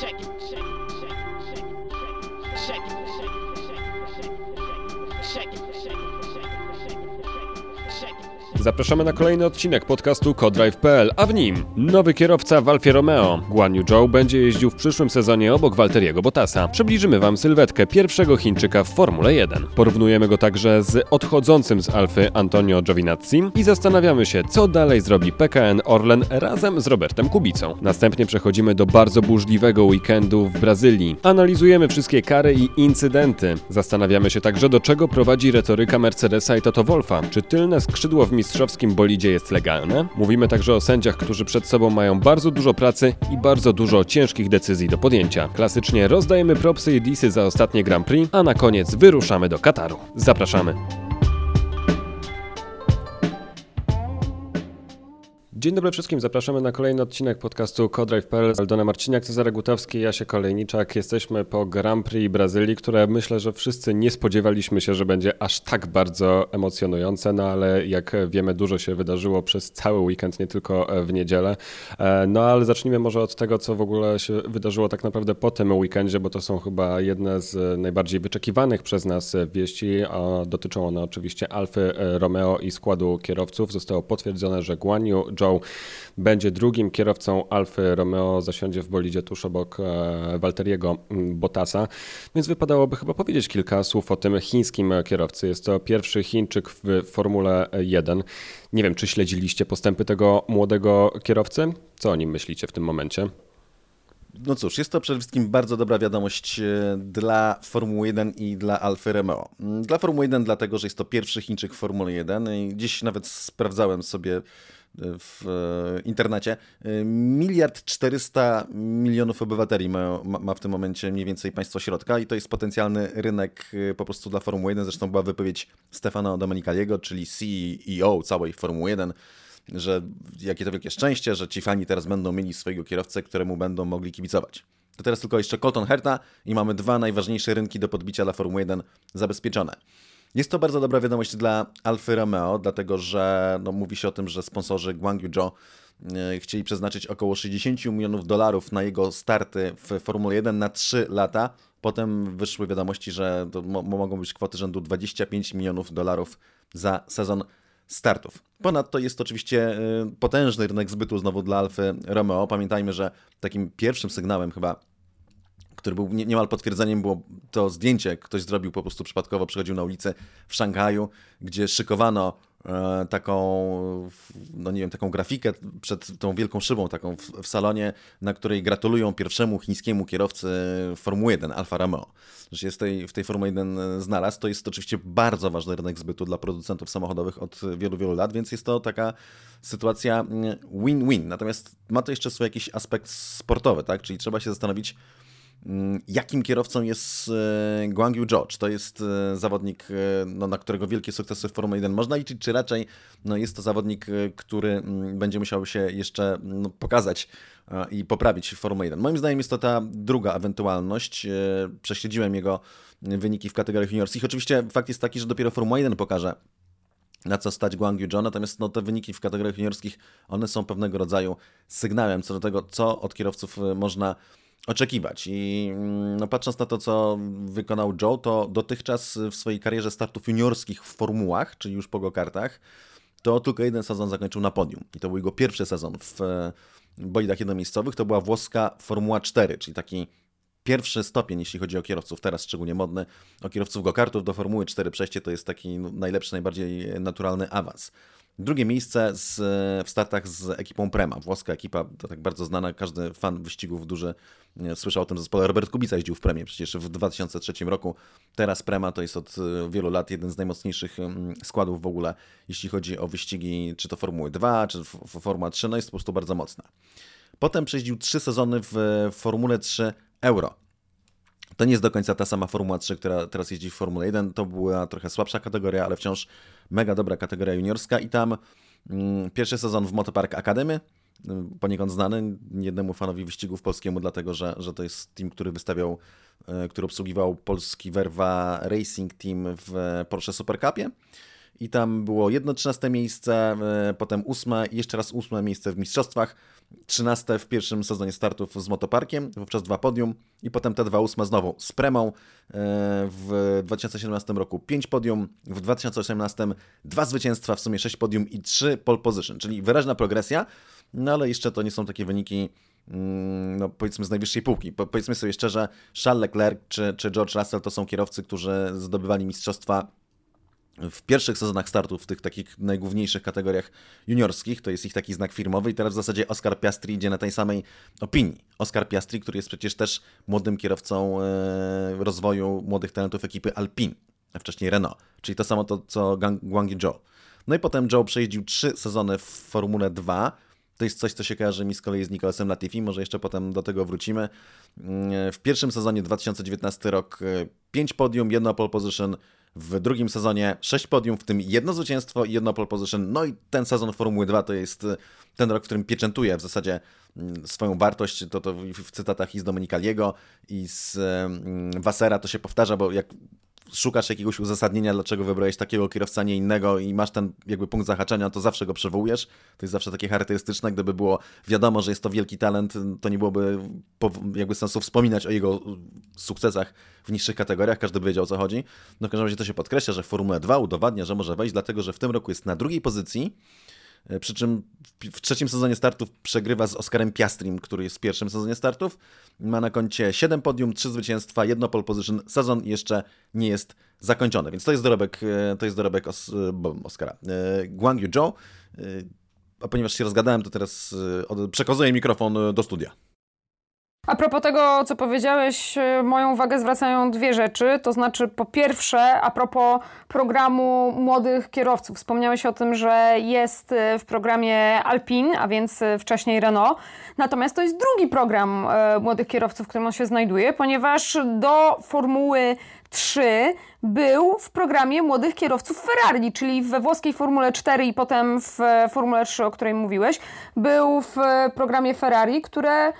Check it, Zapraszamy na kolejny odcinek podcastu Codrive.pl, a w nim nowy kierowca w Alfie Romeo. Guan Yu Zhou będzie jeździł w przyszłym sezonie obok Valteriego Bottasa. Przybliżymy Wam sylwetkę pierwszego Chińczyka w Formule 1. Porównujemy go także z odchodzącym z Alfy Antonio Giovinazzi i zastanawiamy się, co dalej zrobi PKN Orlen razem z Robertem Kubicą. Następnie przechodzimy do bardzo burzliwego weekendu w Brazylii. Analizujemy wszystkie kary i incydenty. Zastanawiamy się także, do czego prowadzi retoryka Mercedesa i Toto Wolfa. Czy tylne skrzydło w mistrzowskim bolidzie jest legalne? Mówimy także o sędziach, którzy przed sobą mają bardzo dużo pracy i bardzo dużo ciężkich decyzji do podjęcia. Klasycznie rozdajemy propsy i disy za ostatnie Grand Prix, a na koniec wyruszamy do Kataru. Zapraszamy! Dzień dobry wszystkim, zapraszamy na kolejny odcinek podcastu Codrive.pl. Aldona Marciniak, Cezary Gutowski, Jasie Kolejniczak. Jesteśmy po Grand Prix Brazylii, które myślę, że wszyscy nie spodziewaliśmy się, że będzie aż tak bardzo emocjonujące, no ale jak wiemy, dużo się wydarzyło przez cały weekend, nie tylko w niedzielę. E, No ale zacznijmy może od tego, co w ogóle się wydarzyło tak naprawdę po tym weekendzie, bo to są chyba jedne z najbardziej wyczekiwanych przez nas wieści. Dotyczą one oczywiście Alfy Romeo i składu kierowców. Zostało potwierdzone, że Guan Yu Będzie drugim kierowcą Alfy Romeo, zasiądzie w bolidzie tuż obok e, Walteriego Bottasa, więc wypadałoby chyba powiedzieć kilka słów o tym chińskim kierowcy. Jest to pierwszy Chińczyk w Formule 1. Nie wiem, czy śledziliście postępy tego młodego kierowcy? Co o nim myślicie w tym momencie? No cóż, jest to przede wszystkim bardzo dobra wiadomość e, dla Formuły 1 i dla Alfa Romeo. Mm, Dla Formuły 1 dlatego, że jest to pierwszy Chińczyk w Formule 1 i gdzieś nawet sprawdzałem sobie w e, internecie. E, Miliard 400 milionów obywateli ma, ma w tym momencie mniej więcej państwo środka i to jest potencjalny rynek e, po prostu dla Formuły 1. Zresztą była wypowiedź Stefana Domenicaliego, czyli CEO całej Formuły 1, że jakie to wielkie szczęście, że ci fani teraz będą mieli swojego kierowcę, któremu będą mogli kibicować. To teraz tylko jeszcze Colton Herta i mamy dwa najważniejsze rynki do podbicia dla Formuły 1 zabezpieczone. Jest to bardzo dobra wiadomość dla Alfy Romeo, dlatego że no, mówi się o tym, że sponsorzy Guangyu Zhou e, chcieli przeznaczyć około 60 milionów dolarów na jego starty w Formule 1 na 3 lata. Potem wyszły wiadomości, że mo- mogą być kwoty rzędu 25 milionów dolarów za sezon startów. Ponadto jest to oczywiście y, potężny rynek zbytu znowu dla Alfy Romeo. Pamiętajmy, że takim pierwszym sygnałem chyba który był nie- niemal potwierdzeniem, było to zdjęcie, ktoś zrobił po prostu przypadkowo, przychodził na ulicę w Szanghaju, gdzie szykowano e, taką, no nie wiem, taką grafikę przed tą wielką szybą taką w, w salonie, na której gratulują pierwszemu chińskiemu kierowcy Formuły 1, Alfa Romeo. Że się tej, w tej Formule 1 znalazł, to jest oczywiście bardzo ważny rynek zbytu dla producentów samochodowych od wielu, wielu lat, więc jest to taka sytuacja mm, win-win. Natomiast ma to jeszcze swój jakiś aspekt sportowy, tak? Czyli trzeba się zastanowić, Jakim kierowcą jest e, Guang Yu Zhou? Czy to jest e, zawodnik, e, no, na którego wielkie sukcesy w Formule 1 można liczyć, czy raczej no, jest to zawodnik, który mm, będzie musiał się jeszcze no, pokazać i poprawić w Formule 1? Moim zdaniem jest to ta druga ewentualność. Prześledziłem jego wyniki w kategoriach juniorskich. Oczywiście fakt jest taki, że dopiero Formuła 1 pokaże, na co stać Guang Yu natomiast no, te wyniki w kategoriach juniorskich, one są pewnego rodzaju sygnałem co do tego, co od kierowców można oczekiwać. I mm, no, patrząc na to, co wykonał Joe, to dotychczas w swojej karierze startów juniorskich w formułach, czyli już po go-kartach, to tylko jeden sezon zakończył na podium. I to był jego pierwszy sezon w e, bolidach jednomiejscowych. To była włoska Formuła 4, czyli taki pierwszy stopień, jeśli chodzi o kierowców, teraz szczególnie modny, o kierowców go-kartów do Formuły 4 przejście to jest taki no, najlepszy, najbardziej naturalny awans. Drugie miejsce z, w startach z ekipą Prema. Włoska ekipa, tak bardzo znana, każdy fan wyścigów duży e, słyszał o tym zespole. Robert Kubica jeździł w Premie przecież w 2003 roku. Teraz Prema to jest od e, wielu lat jeden z najmocniejszych składów w ogóle, jeśli chodzi o wyścigi, czy to Formuły 2, czy Formuła 3, no jest po prostu bardzo mocna. Potem przejeździł trzy sezony w e, Formule 3 Euro. To nie jest do końca ta sama Formuła 3, która teraz jeździ w Formule 1. To była trochę słabsza kategoria, ale wciąż mega dobra kategoria juniorska. I tam mm, pierwszy sezon w Motopark Academy, y, poniekąd znany jednemu fanowi wyścigów polskiemu, dlatego że, że to jest team, który wystawiał, y, który obsługiwał polski Verva Racing Team w Porsche Super Cupie. I tam było jedno 13 miejsce, y, potem ósme i jeszcze raz ósme miejsce w mistrzostwach. 13 w pierwszym sezonie startów z motoparkiem, wówczas dwa podium i potem te dwa ósme znowu z Premą. E, w 2017 roku 5 podium, w 2018 dwa zwycięstwa, w sumie 6 podium i 3 pole position, czyli wyraźna progresja, no ale jeszcze to nie są takie wyniki mm, no, powiedzmy z najwyższej półki. Po, powiedzmy sobie szczerze, Charles Leclerc czy, czy George Russell to są kierowcy, którzy zdobywali mistrzostwa w pierwszych sezonach startów w tych takich najgłówniejszych kategoriach juniorskich, to jest ich taki znak firmowy i teraz w zasadzie Oscar Piastri idzie na tej samej opinii. Oscar Piastri, który jest przecież też młodym kierowcą e, rozwoju młodych talentów ekipy Alpine, a wcześniej Renault, czyli to samo to, co Guangyu Zhou. No i potem Zhou przejeździł trzy sezony w Formule 2, to jest coś, co się kojarzy mi z kolei z Nicolesem Latifi, może jeszcze potem do tego wrócimy. Mm, w pierwszym sezonie 2019 rok 5 e, podium, jedno pole position, w drugim sezonie 6 podium, w tym jedno zwycięstwo i jedno pole position. No i ten sezon Formuły 2 to jest e, ten rok, w którym pieczętuje w zasadzie mm, swoją wartość. To, to w cytatach i z Domenicaliego i z mm, Wassera to się powtarza, bo jak szukasz jakiegoś uzasadnienia, dlaczego wybrałeś takiego kierowca, nie innego i masz ten jakby punkt zahaczenia, to zawsze go przywołujesz. To jest zawsze takie charakterystyczne. Gdyby było wiadomo, że jest to wielki talent, to nie byłoby jakby sensu wspominać o jego sukcesach w niższych kategoriach, każdy by wiedział o co chodzi. No w każdym razie to się podkreśla, że w Formule 2 udowadnia, że może wejść, dlatego że w tym roku jest na drugiej pozycji, przy czym w trzecim sezonie startów przegrywa z Oscarem Piastrim, który jest w pierwszym sezonie startów. Ma na koncie 7 podium, 3 zwycięstwa, jedno pole position. Sezon jeszcze nie jest zakończony, więc to jest dorobek, e, to jest dorobek Os Oscara. E, Guangyu Zhou. A ponieważ się rozgadałem, to teraz przekazuję mikrofon do studia. A propos tego, co powiedziałeś, e, moją uwagę zwracają dwie rzeczy. To znaczy, po pierwsze, a propos programu młodych kierowców. Wspomniałeś o tym, że jest e, w programie Alpine, a więc e, wcześniej Renault. Natomiast to jest drugi program młodych kierowców, w którym on się znajduje, ponieważ do Formuły 3 był w programie młodych kierowców Ferrari, czyli we włoskiej Formule 4 i potem w Formule 3, o której mówiłeś. Był w programie Ferrari, które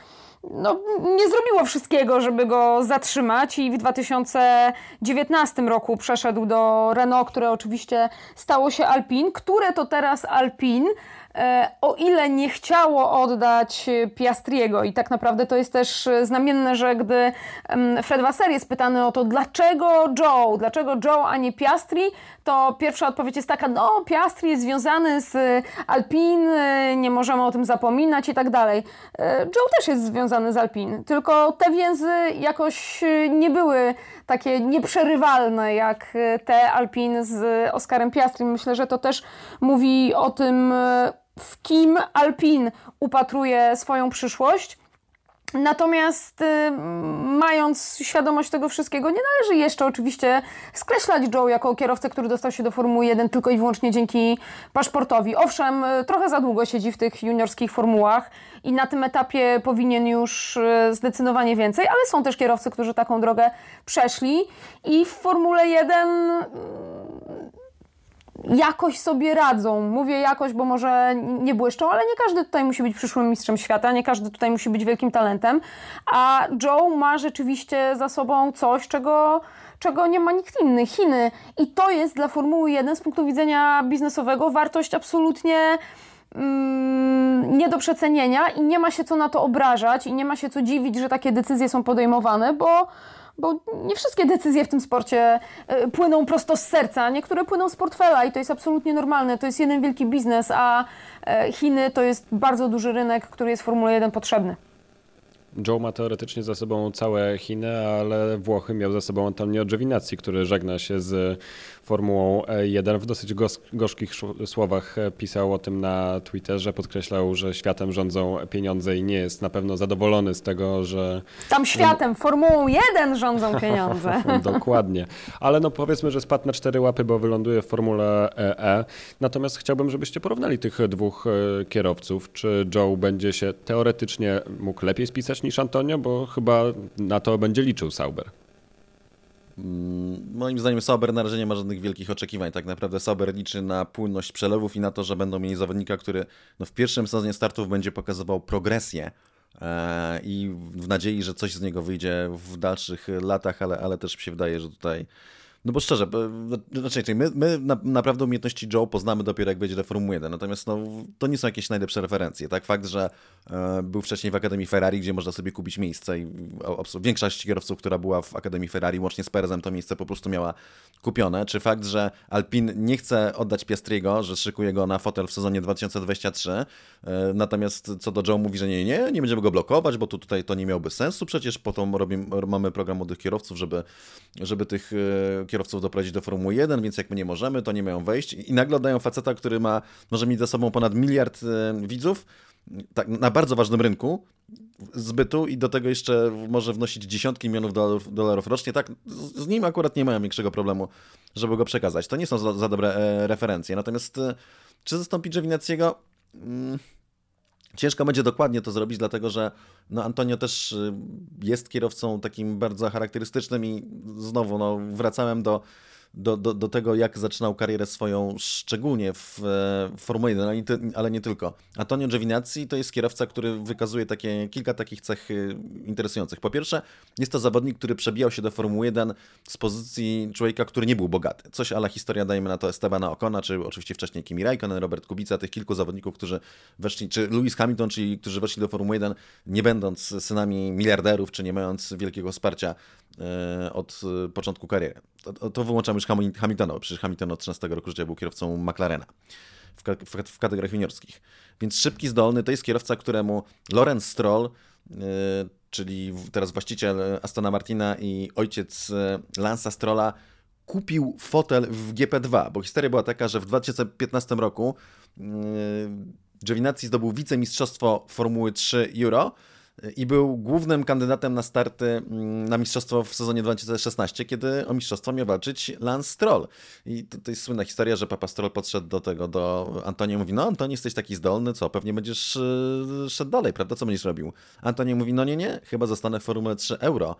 no, nie zrobiło wszystkiego, żeby go zatrzymać i w 2019 roku przeszedł do Renault, które oczywiście stało się Alpine, które to teraz Alpine o ile nie chciało oddać Piastriego i tak naprawdę to jest też znamienne, że gdy Fred Wasser jest pytany o to, dlaczego Joe, dlaczego Joe, a nie Piastri, to pierwsza odpowiedź jest taka, no Piastri jest związany z Alpine, nie możemy o tym zapominać i tak dalej. E, Joe też jest związany z Alpine, tylko te więzy jakoś nie były takie nieprzerywalne jak te Alpine z Oskarem Piastri. Myślę, że to też mówi o tym, w kim Alpin upatruje swoją przyszłość. Natomiast y, mając świadomość tego wszystkiego, nie należy jeszcze oczywiście skreślać Joe jako kierowcę, który dostał się do Formuły 1 tylko i wyłącznie dzięki paszportowi. Owszem, y, trochę za długo siedzi w tych juniorskich formułach i na tym etapie powinien już y, zdecydowanie więcej, ale są też kierowcy, którzy taką drogę przeszli i w Formule 1 jakoś sobie radzą. Mówię jakoś, bo może nie błyszczą, ale nie każdy tutaj musi być przyszłym mistrzem świata, nie każdy tutaj musi być wielkim talentem. A Joe ma rzeczywiście za sobą coś, czego, czego nie ma nikt inny Chiny. I to jest dla Formuły 1 z punktu widzenia biznesowego wartość absolutnie mm, nie do przecenienia i nie ma się co na to obrażać i nie ma się co dziwić, że takie decyzje są podejmowane, bo bo nie wszystkie decyzje w tym sporcie e, płyną prosto z serca, niektóre płyną z portfela i to jest absolutnie normalne. To jest jeden wielki biznes, a e, Chiny to jest bardzo duży rynek, który jest Formule 1 potrzebny. Joe ma teoretycznie za sobą całe Chiny, ale Włochy miał za sobą Antonio Giovinazzi, który żegna się z Formułą 1. W dosyć gorzkich słowach pisał o tym na Twitterze, podkreślał, że światem rządzą pieniądze i nie jest na pewno zadowolony z tego, że... Tam światem, Formułą 1 rządzą pieniądze. Dokładnie. Ale no powiedzmy, że spadł na cztery łapy, bo wyląduje w Formule E. Natomiast chciałbym, żebyście porównali tych dwóch e, kierowców. Czy Joe będzie się teoretycznie mógł lepiej spisać niż Antonio, bo chyba na to będzie liczył Sauber. Mm, moim zdaniem Sauber na razie nie ma żadnych wielkich oczekiwań. Tak naprawdę Sauber liczy na płynność przelewów i na to, że będą mieli zawodnika, który no, w pierwszym sezonie startów będzie pokazywał progresję e, i w nadziei, że coś z niego wyjdzie w dalszych latach, ale, ale też mi się wydaje, że tutaj No bo szczerze, bo, znaczy, my, my na, naprawdę umiejętności Joe poznamy dopiero jak będzie do Formuły 1, natomiast no, to nie są jakieś najlepsze referencje, tak? Fakt, że e, był wcześniej w Akademii Ferrari, gdzie można sobie kupić miejsce i większość kierowców, która była w Akademii Ferrari, łącznie z Perezem, to miejsce po prostu miała kupione, czy fakt, że Alpin nie chce oddać Piastriego, że szykuje go na fotel w sezonie 2023, e, natomiast co do Joe mówi, że nie, nie, nie będziemy go blokować, bo tu, tutaj to nie miałoby sensu, przecież po to mamy program młodych kierowców, żeby, żeby tych e, kierowców doprowadzić do Formuły 1, więc jak my nie możemy, to nie mają wejść. I nagle dają faceta, który ma, może mieć za sobą ponad miliard e, widzów, tak, na bardzo ważnym rynku zbytu i do tego jeszcze może wnosić dziesiątki milionów dolarów, dolarów rocznie, tak, z, nim akurat nie mają większego problemu, żeby go przekazać. To nie są za, za dobre e, referencje. Natomiast e, czy zastąpi Giovinazziego? Mm, ciężko będzie dokładnie to zrobić, dlatego że no, Antonio też e, jest kierowcą takim bardzo charakterystycznym i znowu no, wracałem do do, do, do tego, jak zaczynał karierę swoją, szczególnie w, w Formule 1, ale nie, ale nie tylko. Antonio Giovinazzi to jest kierowca, który wykazuje takie, kilka takich cech y, interesujących. Po pierwsze, jest to zawodnik, który przebijał się do Formuły 1 z pozycji człowieka, który nie był bogaty. Coś ale historia, dajmy na to Estebana Ocona, czy oczywiście wcześniej Kimi Raikkonen, Robert Kubica, tych kilku zawodników, którzy weszli, czy Lewis Hamilton, czyli którzy weszli do Formuły 1, nie będąc synami miliarderów, czy nie mając wielkiego wsparcia e, od początku kariery. To, to wyłączamy już Hamiltona, bo przecież Hamilton od 13 roku życia był kierowcą McLarena w, w, w kategoriach juniorskich. Więc szybki, zdolny to jest kierowca, któremu Lorenz Stroll, yy, czyli teraz właściciel Astona Martina i ojciec Lansa Strolla, kupił fotel w GP2, bo historia była taka, że w 2015 roku yy, Giovinazzi zdobył wicemistrzostwo Formuły 3 Euro, i był głównym kandydatem na starty mm, na mistrzostwo w sezonie 2016, kiedy o mistrzostwo miał walczyć Lance Stroll. I to, to jest słynna historia, że Papa Stroll podszedł do tego, do Antonio mówi, no Antonio jesteś taki zdolny, co, pewnie będziesz yy, szedł dalej, prawda, co będziesz robił? Antonio mówi, no nie, nie, chyba zostanę w Formule 3 Euro.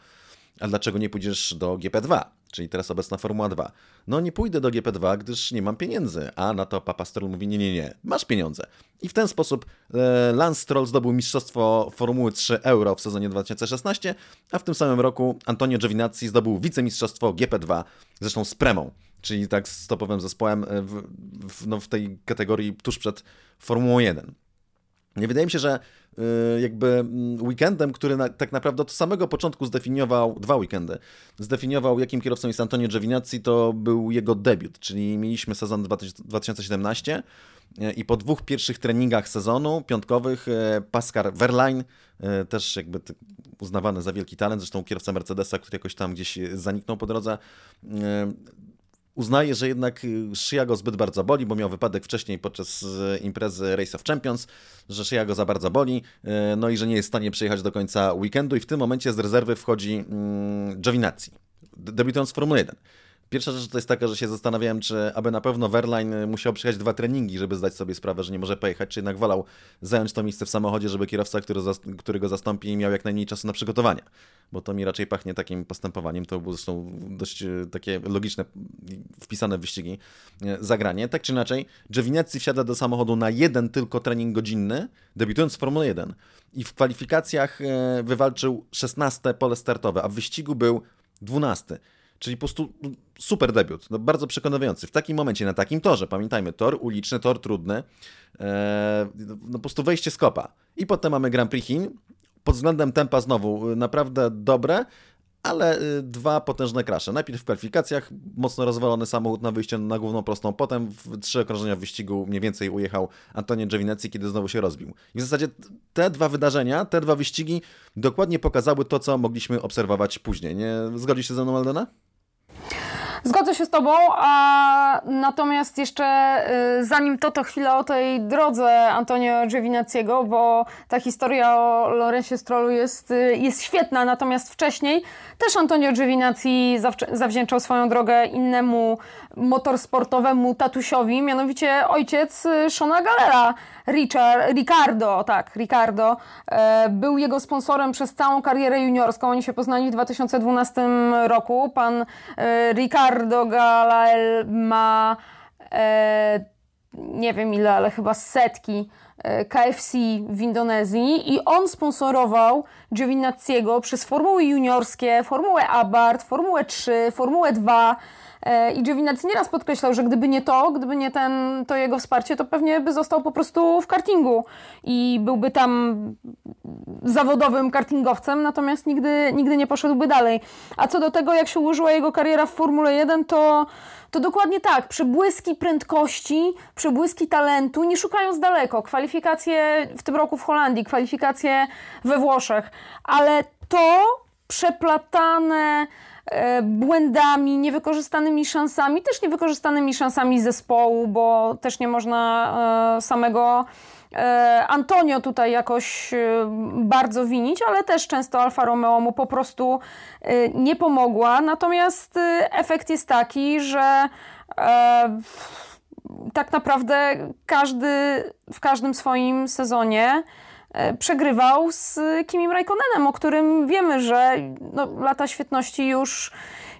A dlaczego nie pójdziesz do GP2? czyli teraz obecna Formuła 2. No nie pójdę do GP2, gdyż nie mam pieniędzy. A na to Papa Stroll mówi, nie, nie, nie, masz pieniądze. I w ten sposób e, Lance Stroll zdobył mistrzostwo Formuły 3 Euro w sezonie 2016, a w tym samym roku Antonio Giovinazzi zdobył wicemistrzostwo GP2, zresztą z Premą, czyli tak z topowym zespołem e, w, w, no, w tej kategorii tuż przed Formułą 1. Nie wydaje mi się, że y, jakby mm, weekendem, który na, tak naprawdę od samego początku zdefiniował, dwa weekendy, zdefiniował jakim kierowcą jest Antonio Giovinazzi, to był jego debiut, czyli mieliśmy sezon 2017 y, i po dwóch pierwszych treningach sezonu, piątkowych, y, Pascal Verlaine, też jakby uznawany za wielki talent, zresztą kierowca Mercedesa, który jakoś tam gdzieś zaniknął po drodze, uznaje, że jednak szyja go zbyt bardzo boli, bo miał wypadek wcześniej podczas y, imprezy Race of Champions, że szyja go za bardzo boli, y, no i że nie jest w stanie przejechać do końca weekendu i w tym momencie z rezerwy wchodzi mm, Giovinazzi, debiutując w Formule 1. Pierwsza rzecz to jest taka, że się zastanawiałem, czy aby na pewno Verline musiał przyjechać dwa treningi, żeby zdać sobie sprawę, że nie może pojechać, czy jednak wolał zająć to miejsce w samochodzie, żeby kierowca, który, go zastąpi, miał jak najmniej czasu na przygotowanie. Bo to mi raczej pachnie takim postępowaniem. To było zresztą dość e, takie logiczne, wpisane w wyścigi e, zagranie. Tak czy inaczej, Giovinazzi wsiada do samochodu na jeden tylko trening godzinny, debiutując w Formule 1. I w kwalifikacjach wywalczył 16 pole startowe, a w wyścigu był 12. Czyli po prostu no, super debiut, no bardzo przekonujący. W takim momencie, na takim torze, pamiętajmy, tor uliczny, tor trudny, e, no po prostu wejście z kopa. I potem mamy Grand Prix Chin, pod względem tempa znowu y, naprawdę dobre, ale y, dwa potężne krasze. Najpierw w kwalifikacjach mocno rozwalony samochód na wyjście na główną prostą, potem w trzy okrążenia wyścigu mniej więcej ujechał Antonio Giovinazzi, kiedy znowu się rozbił. I w zasadzie te dwa wydarzenia, te dwa wyścigi dokładnie pokazały to, co mogliśmy obserwować później. Nie zgodzisz się ze mną, Aldona? Zgodzę się z Tobą, a natomiast jeszcze y, zanim to, to chwilę o tej drodze Antonio Giovinazziego, bo ta historia o Lorencie Strollu jest, y, jest świetna, natomiast wcześniej też Antonio Giovinazzi zawdzięczał swoją drogę innemu motorsportowemu tatusiowi, mianowicie ojciec y, Shona Galera, Richard, Ricardo, tak, Ricardo, e, był jego sponsorem przez całą karierę juniorską. Oni się poznali w 2012 roku. Pan e, Ricardo Galael ma e, nie wiem ile, ale chyba setki KFC w Indonezji i on sponsorował Giovinazziego przez formuły juniorskie, formułę Abarth, formułę 3, formułę 2 e, i Giovinazzi nieraz podkreślał, że gdyby nie to, gdyby nie ten, to jego wsparcie, to pewnie by został po prostu w kartingu i byłby tam zawodowym kartingowcem, natomiast nigdy, nigdy nie poszedłby dalej. A co do tego, jak się ułożyła jego kariera w Formule 1, to to dokładnie tak. Przebłyski prędkości, przebłyski talentu, nie szukając daleko. Kwalifikacje w tym roku w Holandii, kwalifikacje we Włoszech, ale to przeplatane e, błędami, niewykorzystanymi szansami, też niewykorzystanymi szansami zespołu, bo też nie można e, samego E, Antonio tutaj jakoś e, bardzo winić, ale też często Alfa Romeo mu po prostu e, nie pomogła. Natomiast efekt jest taki, że tak naprawdę każdy w każdym swoim sezonie przegrywał z Kimim Raikkonenem, o którym wiemy, że no, lata świetności już,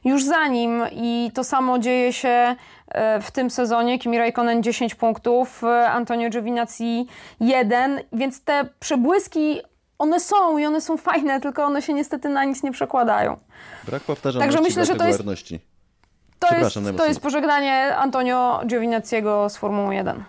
już za nim. I to samo dzieje się E, w tym sezonie. Kimi Raikkonen 10 punktów, e, Antonio Giovinazzi 1, więc te przebłyski one są i one są fajne, tylko one się niestety na nic nie przekładają. Brak powtarzalności, Także myślę, że to jest, to jest, to jest pożegnanie Antonio Giovinazziego z Formuły 1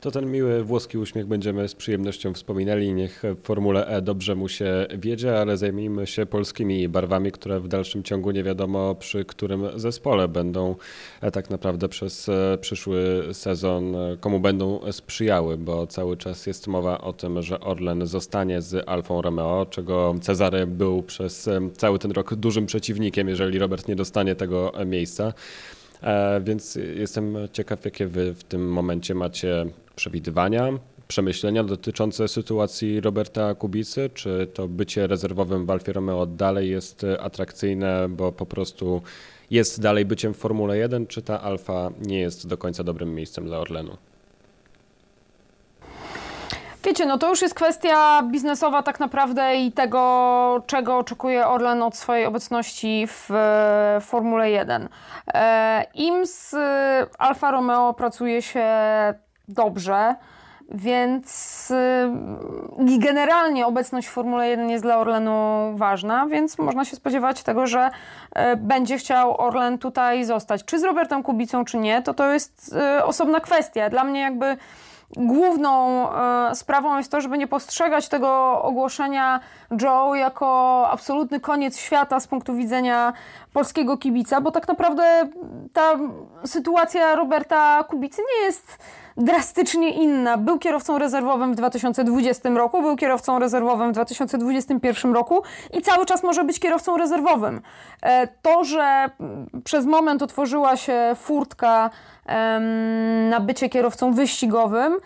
to ten miły włoski uśmiech będziemy z przyjemnością wspominali. Niech w Formule E dobrze mu się wiedzie, ale zajmijmy się polskimi barwami, które w dalszym ciągu nie wiadomo przy którym zespole będą e, tak naprawdę przez e, przyszły sezon, e, komu będą sprzyjały, bo cały czas jest mowa o tym, że Orlen zostanie z Alfą Romeo, czego Cezary był przez cały ten rok dużym przeciwnikiem, jeżeli Robert nie dostanie tego miejsca. Więc jestem ciekaw, jakie wy w tym momencie macie przewidywania, przemyślenia dotyczące sytuacji Roberta Kubicy? Czy to bycie rezerwowym w Alfie Romeo dalej jest atrakcyjne, bo po prostu jest dalej byciem w Formule 1, czy ta Alfa nie jest do końca dobrym miejscem dla Orlenu? Wiecie, no to już jest kwestia biznesowa tak naprawdę i tego, czego oczekuje Orlen od swojej obecności w Formule 1. E, Im z Alfa Romeo pracuje się dobrze. Więc yy, generalnie obecność w Formule 1 jest dla Orlenu ważna, więc można się spodziewać tego, że y, będzie chciał Orlen tutaj zostać. Czy z Robertem Kubicą, czy nie, to to jest y, osobna kwestia. Dla mnie jakby główną y, sprawą jest to, żeby nie postrzegać tego ogłoszenia Joe jako absolutny koniec świata z punktu widzenia polskiego kibica, bo tak naprawdę ta sytuacja Roberta Kubicy nie jest drastycznie inna. Był kierowcą rezerwowym w 2020 roku, był kierowcą rezerwowym w 2021 roku i cały czas może być kierowcą rezerwowym. E, to, że przez moment otworzyła się furtka na bycie kierowcą wyścigowym,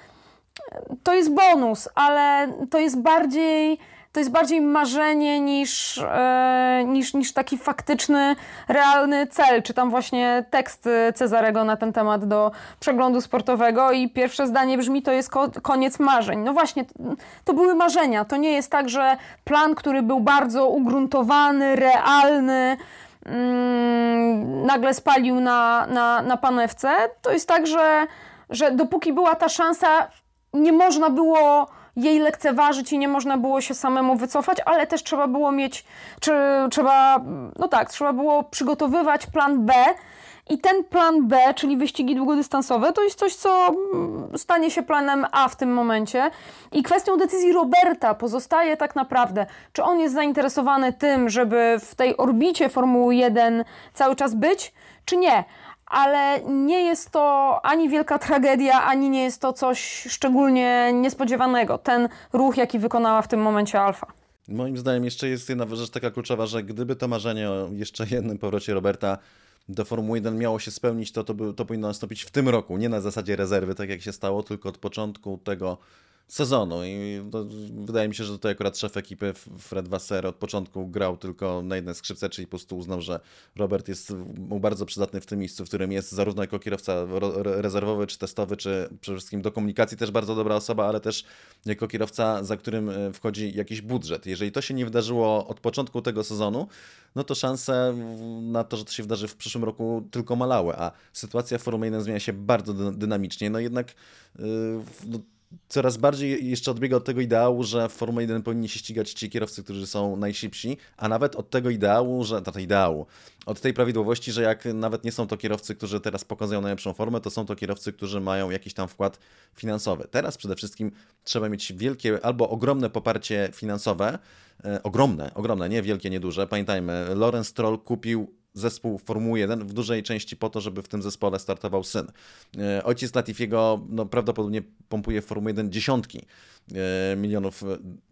to jest bonus, ale to jest bardziej to jest bardziej marzenie niż, e, niż, niż taki faktyczny, realny cel. Czytam właśnie tekst Cezarego na ten temat do przeglądu sportowego i pierwsze zdanie brzmi, to jest ko koniec marzeń. No właśnie, to były marzenia. To nie jest tak, że plan, który był bardzo ugruntowany, realny, mm, nagle spalił na, na, na panewce. To jest tak, że, że dopóki była ta szansa, nie można było jej lekceważyć i nie można było się samemu wycofać, ale też trzeba było mieć, czy trzeba, no tak, trzeba było przygotowywać plan B. I ten plan B, czyli wyścigi długodystansowe, to jest coś, co mm, stanie się planem A w tym momencie. I kwestią decyzji Roberta pozostaje tak naprawdę, czy on jest zainteresowany tym, żeby w tej orbicie Formuły 1 cały czas być, czy nie ale nie jest to ani wielka tragedia, ani nie jest to coś szczególnie niespodziewanego. Ten ruch, jaki wykonała w tym momencie Alfa. Moim zdaniem jeszcze jest jedna rzecz taka kluczowa, że gdyby to marzenie o jeszcze jednym powrocie Roberta do Formuły 1 miało się spełnić, to to, by, to powinno nastąpić w tym roku, nie na zasadzie rezerwy, tak jak się stało, tylko od początku tego sezonu i to, wydaje mi się, że tutaj akurat szef ekipy Fred Wasser od początku grał tylko na jednej skrzypce, czyli po prostu uznał, że Robert jest mu bardzo przydatny w tym miejscu, w którym jest zarówno jako kierowca rezerwowy czy testowy, czy przede wszystkim do komunikacji też bardzo dobra osoba, ale też jako kierowca, za którym e, wchodzi jakiś budżet. Jeżeli to się nie wydarzyło od początku tego sezonu, no to szanse na to, że to się wydarzy w przyszłym roku tylko malały, a sytuacja w Formule 1 zmienia się bardzo dynamicznie, no jednak yy, no, coraz bardziej jeszcze odbiega od tego ideału, że w Formule 1 powinni się ścigać ci kierowcy, którzy są najszybsi, a nawet od tego ideału, że to ideału, od tej prawidłowości, że jak nawet nie są to kierowcy, którzy teraz pokazują najlepszą formę, to są to kierowcy, którzy mają jakiś tam wkład finansowy. Teraz przede wszystkim trzeba mieć wielkie albo ogromne poparcie finansowe, e, ogromne, ogromne, nie wielkie, nie duże. Pamiętajmy, Lorenz Stroll kupił zespół Formuły 1 w dużej części po to, żeby w tym zespole startował syn. E, ojciec Latifiego no, prawdopodobnie pompuje w Formuły 1 dziesiątki milionów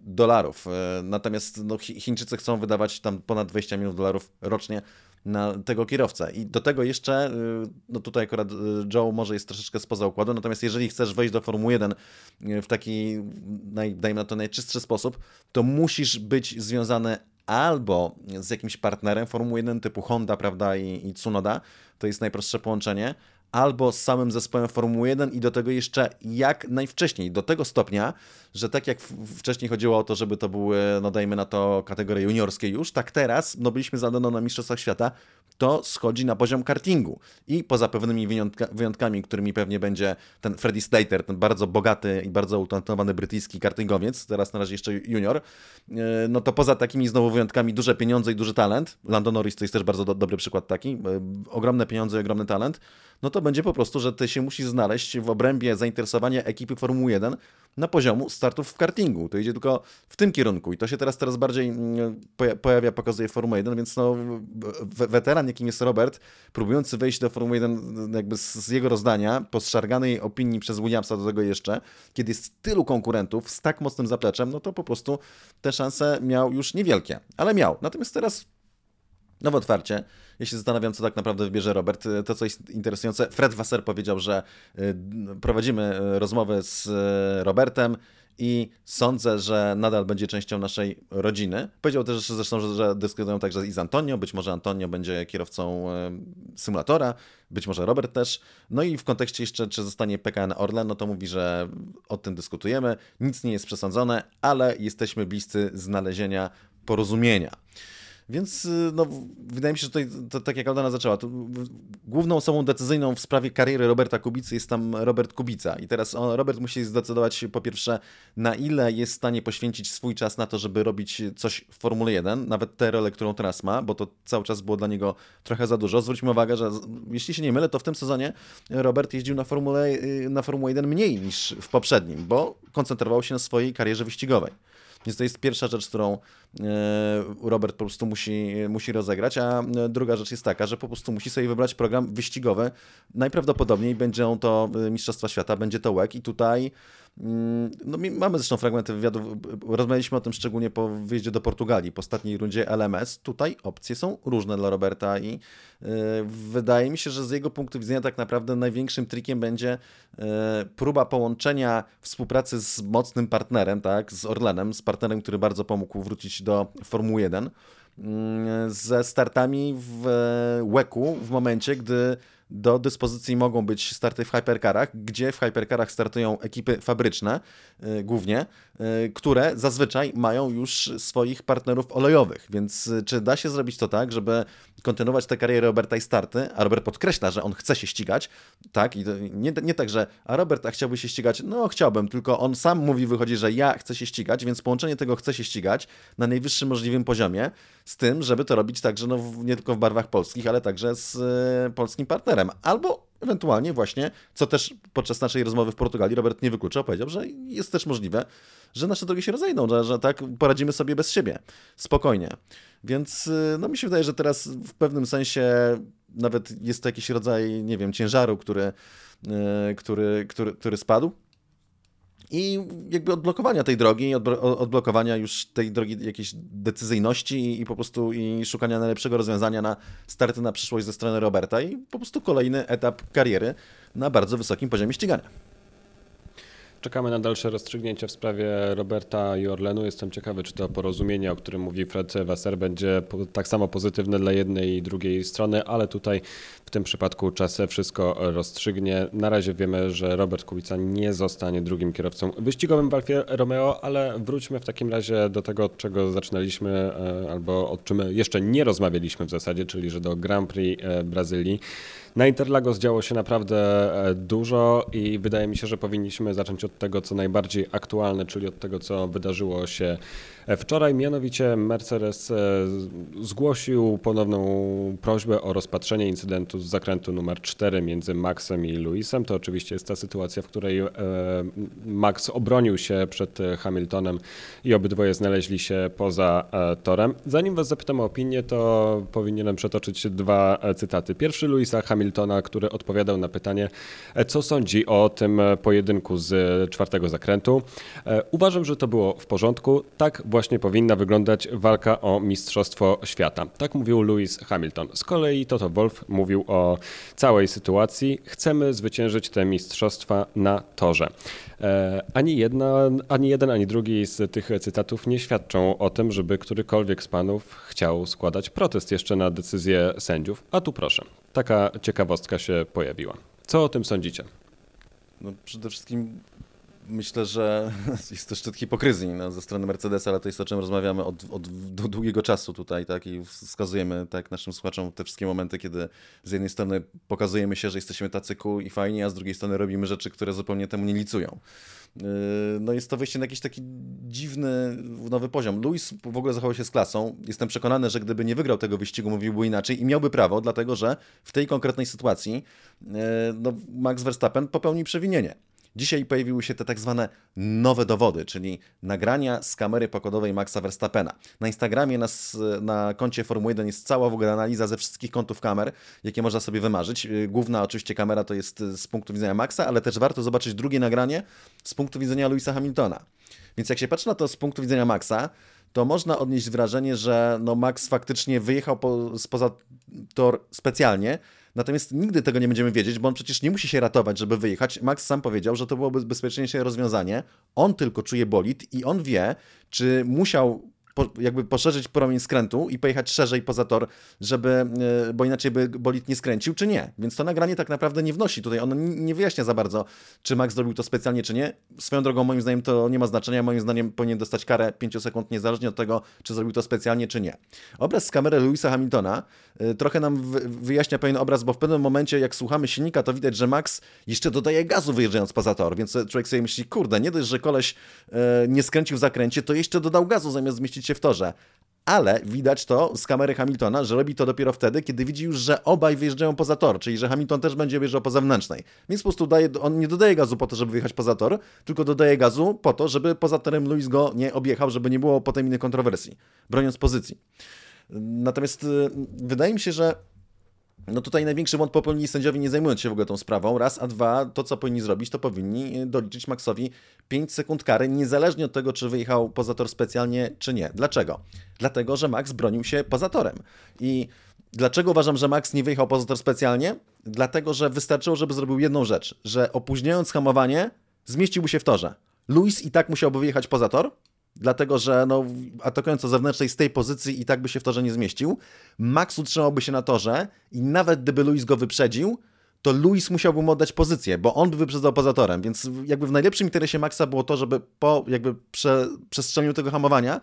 dolarów. E, natomiast no, Chińczycy chcą wydawać tam ponad 20 milionów dolarów rocznie na tego kierowcę. I do tego jeszcze, no tutaj akurat Joe może jest troszeczkę spoza układu, natomiast jeżeli chcesz wejść do Formuły 1 w taki, dajmy na to, najczystszy sposób, to musisz być związany albo z jakimś partnerem Formuły 1 typu Honda, prawda, i, i Tsunoda, to jest najprostsze połączenie, albo z samym zespołem Formuły 1 i do tego jeszcze jak najwcześniej, do tego stopnia, że tak jak wcześniej chodziło o to, żeby to były, no dajmy na to, kategorie juniorskie już, tak teraz, no byliśmy zadano na Mistrzostwach Świata, to schodzi na poziom kartingu. I poza pewnymi wyjątka, wyjątkami, którymi pewnie będzie ten Freddy Slater, ten bardzo bogaty i bardzo utalentowany brytyjski kartingowiec, teraz na razie jeszcze junior, e, no to poza takimi znowu wyjątkami duże pieniądze i duży talent, Lando Norris to jest też bardzo do, dobry przykład taki, e, ogromne pieniądze i ogromny talent, no to będzie po prostu, że ty się musisz znaleźć w obrębie zainteresowania ekipy Formuły 1 na poziomu startów w kartingu. To idzie tylko w tym kierunku i to się teraz teraz bardziej mm, pojawia, pokazuje Formuła 1, więc no, weteran, jakim jest Robert, próbujący wejść do Formuły 1 jakby z jego rozdania, po zszarganej opinii przez Williamsa do tego jeszcze, kiedy jest tylu konkurentów z tak mocnym zapleczem, no to po prostu te szanse miał już niewielkie, ale miał. Natomiast teraz nowe otwarcie. Ja się zastanawiam, co tak naprawdę wybierze Robert. To, co jest interesujące, Fred Wasser powiedział, że y, prowadzimy y, rozmowę z Robertem i sądzę, że nadal będzie częścią naszej rodziny. Powiedział też zresztą, że, że dyskutują także i z Antonio, być może Antonio będzie kierowcą symulatora, być może Robert też. No i w kontekście jeszcze, czy zostanie PKN Orlen, no to mówi, że o tym dyskutujemy, nic nie jest przesądzone, ale jesteśmy bliscy znalezienia porozumienia. Więc y, no, wydaje mi się, że tutaj, to, tak jak Aldana zaczęła, główną osobą decyzyjną w sprawie kariery Roberta Kubicy jest tam Robert Kubica. I teraz on, Robert musi zdecydować po pierwsze, na ile jest w stanie poświęcić swój czas na to, żeby robić coś w Formule 1, nawet tę rolę, którą teraz ma, bo to cały czas było dla niego trochę za dużo. Zwróćmy uwagę, że jeśli się nie mylę, to w tym sezonie Robert jeździł na Formule, y, na Formułę 1 mniej niż w poprzednim, bo koncentrował się na swojej karierze wyścigowej. Więc to jest pierwsza rzecz, którą e, Robert po prostu musi, musi rozegrać, a e, druga rzecz jest taka, że po prostu musi sobie wybrać program wyścigowy. Najprawdopodobniej będą to e, Mistrzostwa Świata, będzie to WEC i tutaj no, mamy zresztą fragmenty wywiadów, rozmawialiśmy o tym szczególnie po wyjeździe do Portugalii, po ostatniej rundzie LMS. Tutaj opcje są różne dla Roberta i wydaje mi się, że z jego punktu widzenia tak naprawdę największym trikiem będzie próba połączenia współpracy z mocnym partnerem, tak, z Orlenem, z partnerem, który bardzo pomógł wrócić do Formuły 1, mm, ze startami w WEC-u w momencie, gdy do dyspozycji mogą być starty w hypercarach, gdzie w hypercarach startują ekipy fabryczne yy, głównie, yy, które zazwyczaj mają już swoich partnerów olejowych. Więc yy, czy da się zrobić to tak, żeby kontynuować tę karierę Roberta i starty, a Robert podkreśla, że on chce się ścigać, tak, i nie, nie tak, że a Robert, a chciałby się ścigać, no chciałbym, tylko on sam mówi, wychodzi, że ja chcę się ścigać, więc połączenie tego chce się ścigać na najwyższym możliwym poziomie, z tym, żeby to robić także no, nie tylko w barwach polskich, ale także z y, polskim partnerem. Albo ewentualnie właśnie, co też podczas naszej rozmowy w Portugalii Robert nie wykluczał, powiedział, że jest też możliwe, że nasze drogi się rozejdą, że, że tak poradzimy sobie bez siebie, spokojnie. Więc y, no mi się wydaje, że teraz w pewnym sensie nawet jest to jakiś rodzaj, nie wiem, ciężaru, który, y, który, który, który spadł i jakby odblokowania tej drogi, odblokowania już tej drogi jakiejś decyzyjności i po prostu i szukania najlepszego rozwiązania na starty na przyszłość ze strony Roberta i po prostu kolejny etap kariery na bardzo wysokim poziomie ścigania. Czekamy na dalsze rozstrzygnięcia w sprawie Roberta i Orlenu. Jestem ciekawy, czy to porozumienie, o którym mówi Fred Wasser, będzie tak samo pozytywne dla jednej i drugiej strony, ale tutaj w tym przypadku czas wszystko rozstrzygnie. Na razie wiemy, że Robert Kubica nie zostanie drugim kierowcą wyścigowym w Alfie Romeo, ale wróćmy w takim razie do tego, od czego zaczynaliśmy, e, albo o czym jeszcze nie rozmawialiśmy w zasadzie, czyli że do Grand Prix e, Brazylii. Na Interlagos działo się naprawdę e, dużo i wydaje mi się, że powinniśmy zacząć od od tego, co najbardziej aktualne, czyli od tego, co wydarzyło się wczoraj. Mianowicie Mercedes zgłosił ponowną prośbę o rozpatrzenie incydentu z zakrętu numer 4 między Maxem i Luisem. To oczywiście jest ta sytuacja, w której Max obronił się przed Hamiltonem i obydwoje znaleźli się poza torem. Zanim Was zapytam o opinię, to powinienem przetoczyć dwa cytaty. Pierwszy Luisa Hamiltona, który odpowiadał na pytanie, co sądzi o tym pojedynku z czwartego zakrętu. Uważam, że to było w porządku. Tak właśnie powinna wyglądać walka o Mistrzostwo Świata. Tak mówił Lewis Hamilton. Z kolei Toto Wolf mówił o całej sytuacji. Chcemy zwyciężyć te mistrzostwa na torze. E, ani, jedna, ani jeden, ani drugi z tych cytatów nie świadczą o tym, żeby którykolwiek z panów chciał składać protest jeszcze na decyzję sędziów. A tu proszę, taka ciekawostka się pojawiła. Co o tym sądzicie? No przede wszystkim myślę, że jest to szczyt hipokryzji no, ze strony Mercedesa, ale to jest o czym rozmawiamy od, od długiego czasu tutaj, tak, i wskazujemy tak naszym słuchaczom te wszystkie momenty, kiedy z jednej strony pokazujemy się, że jesteśmy tacy cool i fajni, a z drugiej strony robimy rzeczy, które zupełnie temu nie licują. Yy, no jest to wejście na jakiś taki dziwny, nowy poziom. Luis w ogóle zachował się z klasą. Jestem przekonany, że gdyby nie wygrał tego wyścigu, mówiłby inaczej i miałby prawo, dlatego że w tej konkretnej sytuacji yy, no, Max Verstappen popełni przewinienie. Dzisiaj pojawiły się te tak zwane nowe dowody, czyli nagrania z kamery pokładowej Maxa Verstappena. Na Instagramie, na, na koncie Formuły 1 jest cała w ogóle analiza ze wszystkich kątów kamer, jakie można sobie wymarzyć. Y, główna oczywiście kamera to jest y, z punktu widzenia Maxa, ale też warto zobaczyć drugie nagranie z punktu widzenia Louisa Hamiltona. Więc jak się patrzy na to z punktu widzenia Maxa, to można odnieść wrażenie, że no Max faktycznie wyjechał po, spoza tor specjalnie, Natomiast nigdy tego nie będziemy wiedzieć, bo on przecież nie musi się ratować, żeby wyjechać. Max sam powiedział, że to byłoby bezpieczniejsze rozwiązanie. On tylko czuje bolid i on wie, czy musiał po, jakby poszerzyć promień skrętu i pojechać szerzej poza tor, żeby, e, bo inaczej by bolid nie skręcił, czy nie. Więc to nagranie tak naprawdę nie wnosi tutaj, ono nie wyjaśnia za bardzo, czy Max zrobił to specjalnie, czy nie. Swoją drogą, moim zdaniem to nie ma znaczenia, moim zdaniem powinien dostać karę 5 sekund, niezależnie od tego, czy zrobił to specjalnie, czy nie. Obraz z kamery Louisa Hamiltona y, trochę nam wyjaśnia pewien obraz, bo w pewnym momencie, jak słuchamy silnika, to widać, że Max jeszcze dodaje gazu wyjeżdżając poza tor, więc człowiek sobie myśli, kurde, nie dość, że koleś nie skręcił w zakręcie, to jeszcze dodał gazu zamiast zmieścić się w torze. Ale widać to z kamery Hamiltona, że robi to dopiero wtedy, kiedy widzi już, że obaj wyjeżdżają poza tor, czyli że Hamilton też będzie wyjeżdżał po zewnętrznej. Więc po prostu daje, on nie dodaje gazu po to, żeby wyjechać poza tor, tylko dodaje gazu po to, żeby poza torem Luis go nie objechał, żeby nie było potem innej kontrowersji, broniąc pozycji. Natomiast y, wydaje mi się, że no tutaj największy błąd popełnili sędziowie nie zajmując się w ogóle tą sprawą. Raz, a dwa, to co powinni zrobić, to powinni e, doliczyć Maxowi 5 sekund kary, niezależnie od tego, czy wyjechał poza tor specjalnie, czy nie. Dlaczego? Dlatego, że Max bronił się poza torem. I dlaczego uważam, że Max nie wyjechał poza tor specjalnie? Dlatego, że wystarczyło, żeby zrobił jedną rzecz, że opóźniając hamowanie, zmieściłby się w torze. Luis i tak musiałby wyjechać poza tor, dlatego że no, atakując o zewnętrznej z tej pozycji i tak by się w torze nie zmieścił. Max utrzymałby się na torze i nawet gdyby Luis go wyprzedził, to Luis musiałby mu oddać pozycję, bo on by wyprzedzał poza torem, więc jakby w najlepszym interesie Maxa było to, żeby po jakby prze, przestrzeniu tego hamowania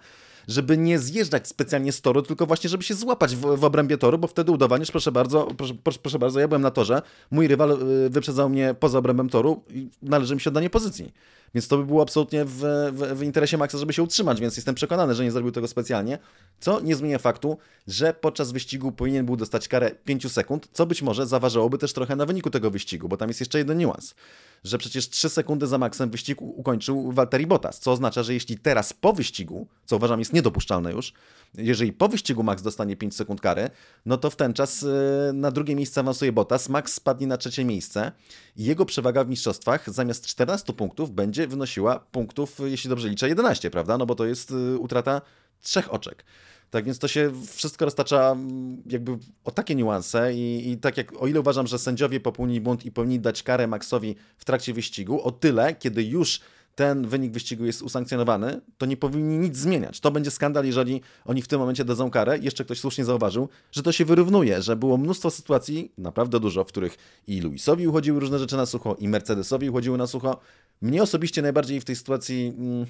żeby nie zjeżdżać specjalnie z toru, tylko właśnie, żeby się złapać w, w obrębie toru, bo wtedy udowaniesz, proszę bardzo, proszę, proszę, proszę bardzo, ja byłem na torze, mój rywal y, wyprzedzał mnie poza obrębem toru i należy mi się oddanie pozycji. Więc to by było absolutnie w, w, w, interesie Maxa, żeby się utrzymać, więc jestem przekonany, że nie zrobił tego specjalnie, co nie zmienia faktu, że podczas wyścigu powinien był dostać karę 5 sekund, co być może zaważałoby też trochę na wyniku tego wyścigu, bo tam jest jeszcze jeden niuans, że przecież 3 sekundy za Maxem wyścig ukończył Valtteri Bottas, co oznacza, że jeśli teraz po wyścigu, co uważam jest niedopuszczalne już, jeżeli po wyścigu Max dostanie 5 sekund kary, no to w ten czas y, na drugie miejsce awansuje Bottas, Max spadnie na trzecie miejsce i jego przewaga w mistrzostwach zamiast 14 punktów będzie wynosiła punktów, jeśli dobrze liczę, 11, prawda? No bo to jest y, utrata trzech oczek. Tak więc to się wszystko roztacza mm, jakby o takie niuanse i, i, tak jak o ile uważam, że sędziowie popełnili błąd i powinni dać karę Maxowi w trakcie wyścigu, o tyle, kiedy już ten wynik wyścigu jest usankcjonowany, to nie powinni nic zmieniać. To będzie skandal, jeżeli oni w tym momencie dadzą karę. Jeszcze ktoś słusznie zauważył, że to się wyrównuje, że było mnóstwo sytuacji, naprawdę dużo, w których i Luisowi uchodziły różne rzeczy na sucho, i Mercedesowi uchodziły na sucho. Mnie osobiście najbardziej w tej sytuacji... Mm,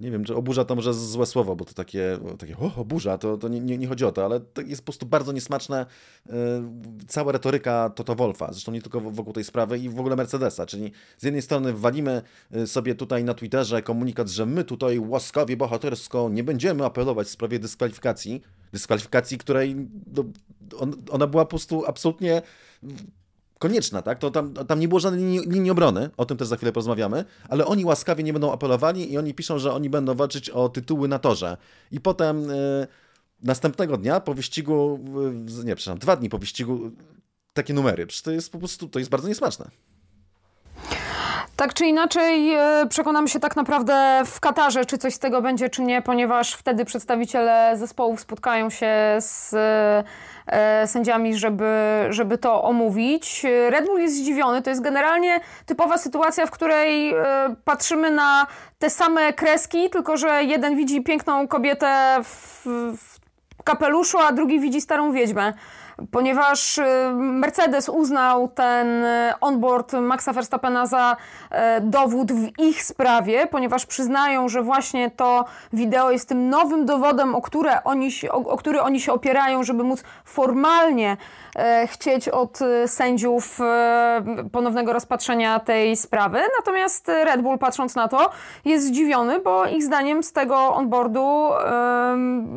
nie wiem, czy oburza to może złe słowo, bo to takie, takie o, oburza, to, to nie, nie, nie chodzi o to, ale to jest po prostu bardzo niesmaczne yy, cała retoryka Toto Wolfa, zresztą nie tylko wokół tej sprawy i w ogóle Mercedesa, czyli z jednej strony walimy y, sobie tutaj na Twitterze komunikat, że my tutaj łaskawie, bohatersko nie będziemy apelować w sprawie dyskwalifikacji, dyskwalifikacji, której no, on, ona była po prostu absolutnie konieczna, tak? To tam, tam nie było żadnej linii, linii, obrony, o tym też za chwilę porozmawiamy, ale oni łaskawie nie będą apelowali i oni piszą, że oni będą walczyć o tytuły na torze. I potem y, następnego dnia po wyścigu, y, nie, przepraszam, dwa dni po wyścigu takie numery. Przecież to jest po prostu, to jest bardzo niesmaczne. Tak czy inaczej, e, przekonamy się tak naprawdę w Katarze, czy coś z tego będzie, czy nie, ponieważ wtedy przedstawiciele zespołów spotkają się z sędziami, żeby, żeby to omówić. Red Bull jest zdziwiony. To jest generalnie typowa sytuacja, w której e, patrzymy na te same kreski, tylko że jeden widzi piękną kobietę w, w kapeluszu, a drugi widzi starą wiedźmę ponieważ y, Mercedes uznał ten y, onboard Maxa Verstappena za y, dowód w ich sprawie, ponieważ przyznają, że właśnie to wideo jest tym nowym dowodem, o, które oni o, o który oni się opierają, żeby móc formalnie E, chcieć od e, sędziów e, ponownego rozpatrzenia tej sprawy. Natomiast Red Bull, patrząc na to, jest zdziwiony, bo ich zdaniem z tego onboardu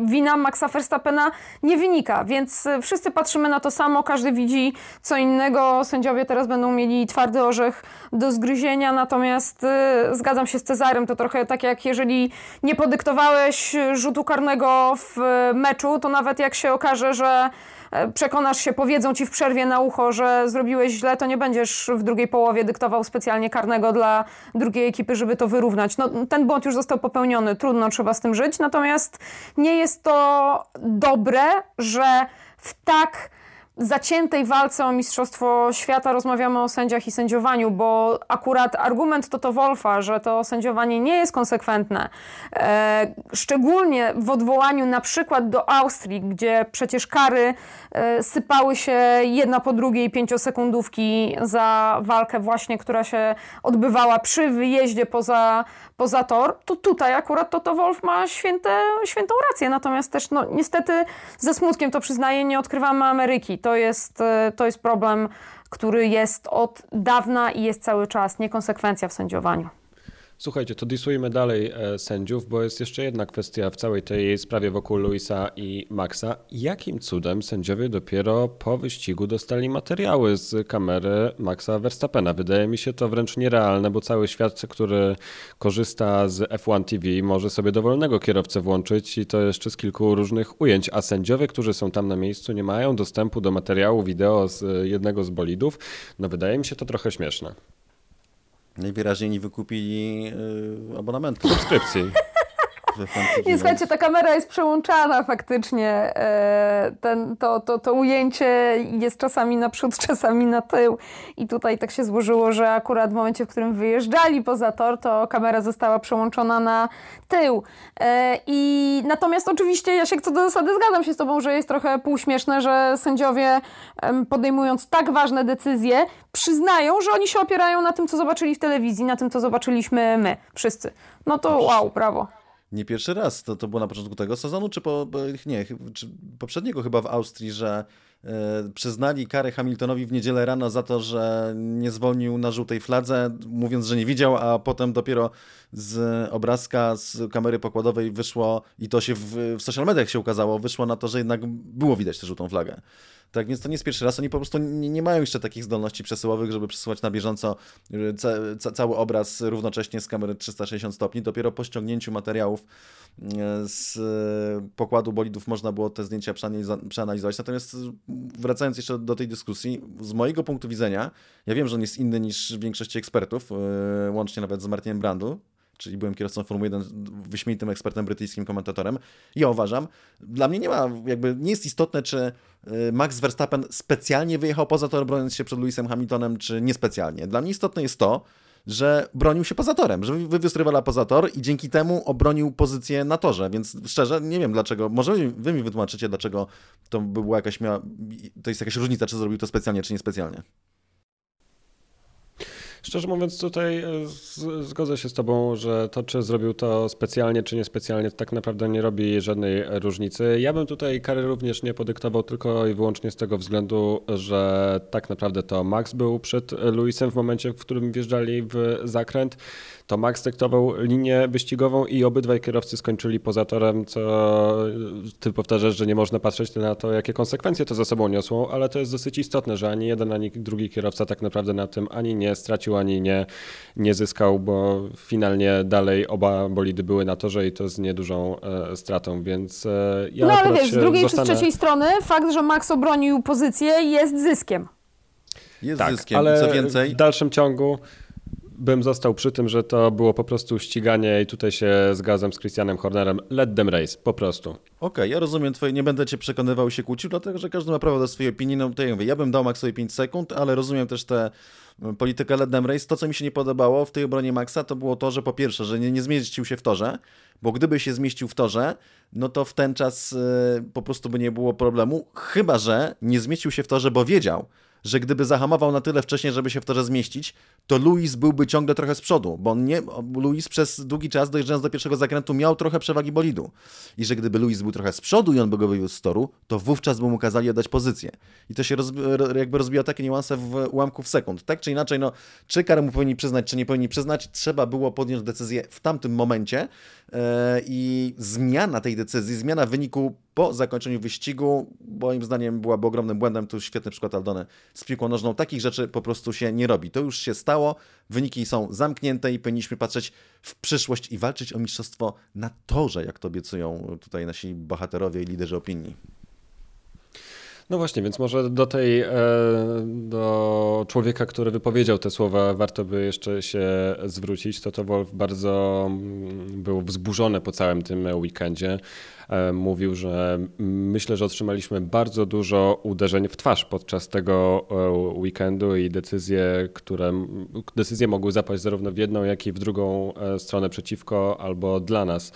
wina Maxa Verstappena nie wynika. Więc wszyscy patrzymy na to samo, każdy widzi co innego. Sędziowie teraz będą mieli twardy orzech do zgryzienia, natomiast zgadzam się z Cezarem, to trochę tak jak jeżeli nie podyktowałeś rzutu karnego w meczu, to nawet jak się okaże, że E, przekonasz się, powiedzą ci w przerwie na ucho, że zrobiłeś źle, to nie będziesz w drugiej połowie dyktował specjalnie karnego dla drugiej ekipy, żeby to wyrównać. No, ten błąd już został popełniony, trudno, trzeba z tym żyć, natomiast nie jest to dobre, że w tak zaciętej walce o Mistrzostwo Świata rozmawiamy o sędziach i sędziowaniu, bo akurat argument Toto Wolfa, że to sędziowanie nie jest konsekwentne, e, szczególnie w odwołaniu na przykład do Austrii, gdzie przecież kary e, sypały się jedna po drugiej pięciosekundówki za walkę właśnie, która się odbywała przy wyjeździe poza, poza tor, to tutaj akurat Toto Wolf ma święte, świętą rację, natomiast też no, niestety ze smutkiem to przyznaję, nie odkrywamy Ameryki. To to jest, e, to jest problem, który jest od dawna i jest cały czas niekonsekwencja w sędziowaniu. Słuchajcie, to disujmy dalej e, sędziów, bo jest jeszcze jedna kwestia w całej tej sprawie wokół Luisa i Maxa. Jakim cudem sędziowie dopiero po wyścigu dostali materiały z kamery Maxa Verstappena? Wydaje mi się to wręcz nierealne, bo cały świat, który korzysta z F1 TV, może sobie dowolnego kierowcę włączyć i to jeszcze z kilku różnych ujęć, a sędziowie, którzy są tam na miejscu, nie mają dostępu do materiału wideo z jednego z bolidów. No wydaje mi się to trochę śmieszne. Najwyraźniej nie wykupili yy, abonamentu. Subskrypcji. Nie, słuchajcie, ta kamera jest przełączana faktycznie. E, ten, to, to, to ujęcie jest czasami naprzód, czasami na tył. I tutaj tak się złożyło, że akurat w momencie, w którym wyjeżdżali poza tor, to kamera została przełączona na tył. E, I natomiast oczywiście ja się co do zasady zgadzam się z tobą, że jest trochę półśmieszne, że sędziowie podejmując tak ważne decyzje, przyznają, że oni się opierają na tym, co zobaczyli w telewizji, na tym, co zobaczyliśmy my, wszyscy. No to wow, brawo nie pierwszy raz. To, to było na początku tego sezonu, czy, po, nie, czy poprzedniego chyba w Austrii, że przyznali karę Hamiltonowi w niedzielę rano za to, że nie zwolnił na żółtej fladze, mówiąc, że nie widział, a potem dopiero z obrazka, z kamery pokładowej wyszło i to się w, w social mediach się ukazało, wyszło na to, że jednak było widać tę żółtą flagę. Tak więc to nie jest pierwszy raz. Oni po prostu nie, nie mają jeszcze takich zdolności przesyłowych, żeby przesyłać na bieżąco y, ca, ca, cały obraz równocześnie z kamery 360 stopni. Dopiero po ściągnięciu materiałów z pokładu bolidów można było te zdjęcia przeanalizować. Natomiast wracając jeszcze do tej dyskusji, z mojego punktu widzenia, ja wiem, że on jest inny niż większości ekspertów, y, łącznie nawet z Martinem Brandl, czyli byłem kierowcą Formuły 1, wyśmienitym ekspertem brytyjskim, komentatorem. Ja uważam, dla mnie nie ma, jakby nie jest istotne, czy Max Verstappen specjalnie wyjechał poza tor, broniąc się przed Lewisem Hamiltonem, czy niespecjalnie. Dla mnie istotne jest to, że bronił się poza torem, że wywiózł rywala poza tor i dzięki temu obronił pozycję na torze, więc szczerze nie wiem dlaczego, może wy mi wytłumaczycie, dlaczego to by była jakaś miała, to jest jakaś różnica, czy zrobił to specjalnie, czy niespecjalnie. Szczerze mówiąc, tutaj e, z, zgodzę się z Tobą, że to, czy zrobił to specjalnie, czy niespecjalnie, to tak naprawdę nie robi żadnej różnicy. Ja bym tutaj kary również nie podyktował tylko i wyłącznie z tego względu, że tak naprawdę to Max był przed Luisem w momencie, w którym wjeżdżali w zakręt to Max dyktował linię wyścigową i obydwaj kierowcy skończyli poza torem, co ty powtarzasz, że nie można patrzeć na to, jakie konsekwencje to za sobą niosło, ale to jest dosyć istotne, że ani jeden, ani drugi kierowca tak naprawdę na tym ani nie stracił, ani nie, nie zyskał, bo finalnie dalej oba bolidy były na torze i to z niedużą e, stratą, więc e, ja No ale wiesz, z drugiej zostanę... czy z trzeciej strony fakt, że Max obronił pozycję jest zyskiem. Jest tak, zyskiem, ale co więcej... w dalszym ciągu bym został przy tym, że to było po prostu ściganie i tutaj się zgadzam z Christianem Hornerem. Let them race, po prostu. Okej, okay, ja rozumiem twoje, nie będę cię przekonywał się kłócił, dlatego że każdy ma prawo do swojej opinii. No to ja mówię, ja bym dał Maxowi 5 sekund, ale rozumiem też tę politykę let them race. To, co mi się nie podobało w tej obronie Maxa, to było to, że po pierwsze, że nie, nie zmieścił się w torze, bo gdyby się zmieścił w torze, no to w ten czas yy, po prostu by nie było problemu, chyba że nie zmieścił się w torze, bo wiedział, że gdyby zahamował na tyle wcześniej, żeby się w torze zmieścić, to Luis byłby ciągle trochę z przodu, bo nie, Luis przez długi czas dojeżdżając do pierwszego zakrętu miał trochę przewagi bolidu. I że gdyby Luis był trochę z przodu i on by go wywiózł z toru, to wówczas by mu kazali oddać pozycję. I to się jakby rozbija takie niuanse w ułamków sekund. Tak czy inaczej, no, czy karę mu powinni przyznać, czy nie powinni przyznać, trzeba było podjąć decyzję w tamtym momencie yy, i zmiana tej decyzji, zmiana wyniku po zakończeniu wyścigu, moim zdaniem byłaby ogromnym błędem. Tu świetny przykład Aldony z piłką nożną. Takich rzeczy po prostu się nie robi. To już się stało, wyniki są zamknięte i powinniśmy patrzeć w przyszłość i walczyć o mistrzostwo na torze, jak to obiecują tutaj nasi bohaterowie i liderzy opinii. No właśnie, więc może do tej, e, do człowieka, który wypowiedział te słowa, warto by jeszcze się zwrócić. To to Wolf bardzo mm, był wzburzony po całym tym weekendzie. E, mówił, że myślę, że otrzymaliśmy bardzo dużo uderzeń w twarz podczas tego e, weekendu i decyzje, które decyzje mogły zapaść zarówno w jedną, jak i w drugą e, stronę przeciwko albo dla nas.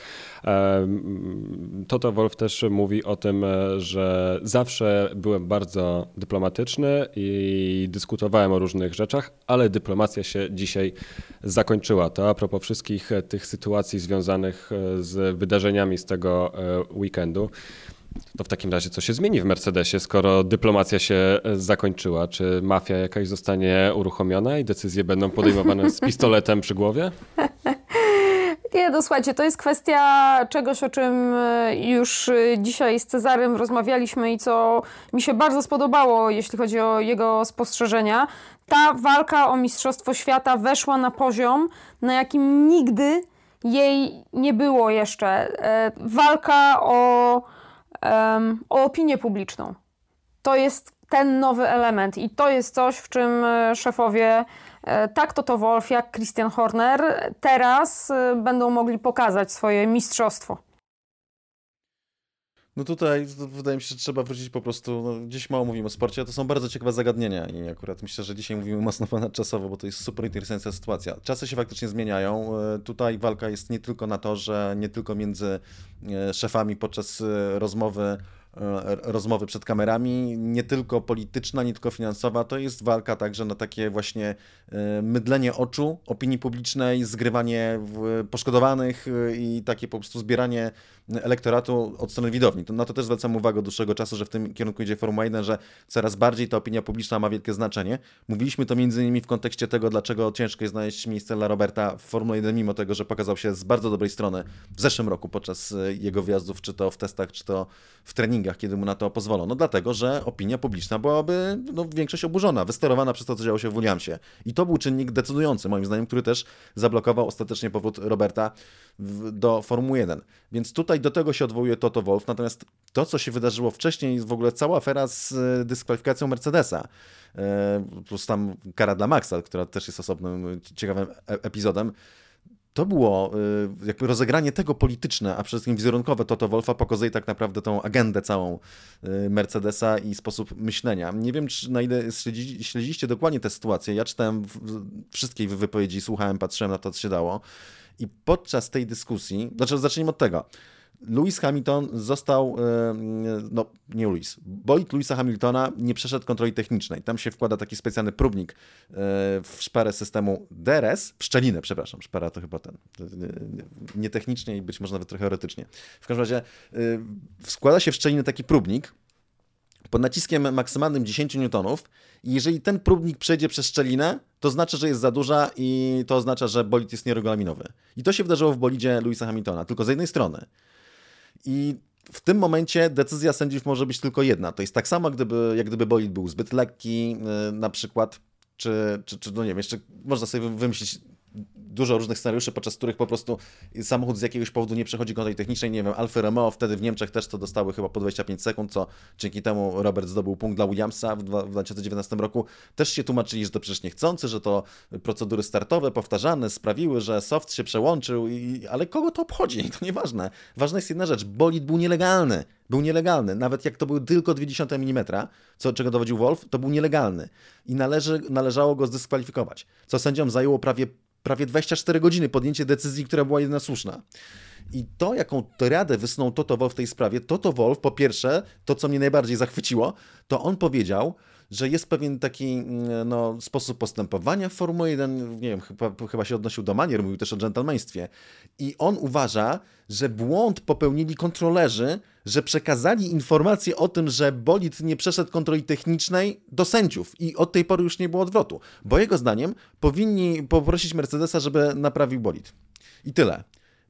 Toto Wolf też mówi o tym, że zawsze byłem bardzo dyplomatyczny i dyskutowałem o różnych rzeczach, ale dyplomacja się dzisiaj zakończyła. To a propos wszystkich tych sytuacji związanych z wydarzeniami z tego weekendu. To w takim razie co się zmieni w Mercedesie, skoro dyplomacja się e, zakończyła? Czy mafia jakaś zostanie uruchomiona i decyzje będą podejmowane z pistoletem przy głowie? Nie, no słuchajcie, to jest kwestia czegoś, o czym e, już e, dzisiaj z Cezarym rozmawialiśmy i co mi się bardzo spodobało, jeśli chodzi o jego spostrzeżenia. Ta walka o Mistrzostwo Świata weszła na poziom, na jakim nigdy jej nie było jeszcze. E, walka o, o opinię publiczną. To jest ten nowy element i to jest coś, w czym e, szefowie, e, tak Toto Wolf, jak Christian Horner, teraz będą mogli pokazać swoje mistrzostwo. No tutaj wydaje mi się, że trzeba wrócić po prostu, no, gdzieś mało mówimy o sporcie, a to są bardzo ciekawe zagadnienia i akurat myślę, że dzisiaj mówimy mocno ponadczasowo, bo to jest super interesująca sytuacja. Czasy się faktycznie zmieniają. E, tutaj walka jest nie tylko na to, że nie tylko między e, szefami podczas e, rozmowy rozmowy przed kamerami, nie tylko polityczna, nie tylko finansowa, to jest walka także na takie właśnie mydlenie oczu opinii publicznej, zgrywanie poszkodowanych i takie po prostu zbieranie elektoratu od strony widowni. To, na to też zwracam uwagę od dłuższego czasu, że w tym kierunku idzie Formuła 1, że coraz bardziej ta opinia publiczna ma wielkie znaczenie. Mówiliśmy to między innymi w kontekście tego, dlaczego ciężko jest znaleźć miejsce dla Roberta w Formule 1, mimo tego, że pokazał się z bardzo dobrej strony w zeszłym roku podczas e, jego wjazdów, czy to w testach, czy to w treningach, kiedy mu na to pozwolono. Dlatego, że opinia publiczna byłaby no, większość oburzona, wysterowana przez to, co działo się w Williamsie. I to był czynnik decydujący, moim zdaniem, który też zablokował ostatecznie powód Roberta do Formuły 1. Więc tutaj do tego się odwołuje Toto Wolf. Natomiast to, co się wydarzyło wcześniej, w ogóle cała afera z e, dyskwalifikacją Mercedesa, e, plus tam kara dla Maxa, która też jest osobnym ciekawym e, epizodem, to było jakby rozegranie tego polityczne, a przede wszystkim wizerunkowe Toto Wolfa pokazuje tak naprawdę tą agendę całą Mercedesa i sposób myślenia. Nie wiem, czy na ile śledziliście dokładnie tę sytuację. Ja czytałem wszystkie wypowiedzi, słuchałem, patrzyłem na to, co się dało. I podczas tej dyskusji, znaczy zacznijmy od tego, Lewis Hamilton został, e, no nie Lewis, bolid Lewisa Hamiltona nie przeszedł kontroli technicznej. Tam się wkłada taki specjalny próbnik e, w szparę systemu DRS, w szczelinę, przepraszam, szpara to chyba ten, nie technicznie i być może nawet trochę erotycznie. W każdym razie wkłada się w szczelinę taki próbnik, pod naciskiem maksymalnym 10 newtonów i jeżeli ten próbnik przejdzie przez szczelinę, to znaczy, że jest za duża i to oznacza, że bolid jest nieregulaminowy. I to się wydarzyło w bolidzie Louisa Hamiltona, tylko z jednej strony. I w tym momencie decyzja sędziów może być tylko jedna. To jest tak samo, gdyby, jak gdyby bolid był zbyt lekki, yy, na przykład, czy, czy, czy no nie wiem, jeszcze można sobie wymyślić dużo różnych scenariuszy, podczas których po prostu samochód z jakiegoś powodu nie przechodzi kontroli technicznej. Nie wiem, Alfa Romeo wtedy w Niemczech też to dostały chyba po 25 sekund, co dzięki temu Robert zdobył punkt dla Williamsa w 2019 roku. Też się tłumaczyli, że to przecież niechcący, że to procedury startowe powtarzane sprawiły, że soft się przełączył, i... ale kogo to obchodzi? To nieważne. Ważna jest jedna rzecz, bolid był nielegalny. Był nielegalny. Nawet jak to był tylko 0,2 mm, co, czego dowodził Wolf, to był nielegalny. I należy, należało go zdyskwalifikować. Co sędziom zajęło prawie prawie 24 godziny podjęcie decyzji, która była jedyna słuszna. I to, jaką radę wysunął Toto Wolf w tej sprawie, Toto Wolf, po pierwsze, to co mnie najbardziej zachwyciło, to on powiedział, że jest pewien taki mm, no, sposób postępowania w Formule 1, nie wiem, chyba, chyba się odnosił do manier, mówił też o dżentelmeństwie. I on uważa, że błąd popełnili kontrolerzy, że przekazali informację o tym, że bolid nie przeszedł kontroli technicznej do sędziów i od tej pory już nie było odwrotu. Bo jego zdaniem powinni poprosić Mercedesa, żeby naprawił bolid. I tyle.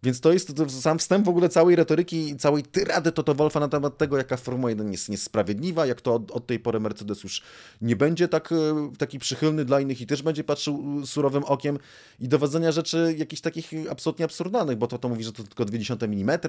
Więc to jest to, sam wstęp w ogóle całej retoryki, całej tyrady Toto Wolfa na temat tego, jaka Formuła 1 jest niesprawiedliwa, jak to od, od, tej pory Mercedes już nie będzie tak, e, taki przychylny dla innych i też będzie patrzył e, surowym okiem i dowodzenia rzeczy jakichś takich absolutnie absurdalnych, bo to, to mówi, że to tylko 20 mm,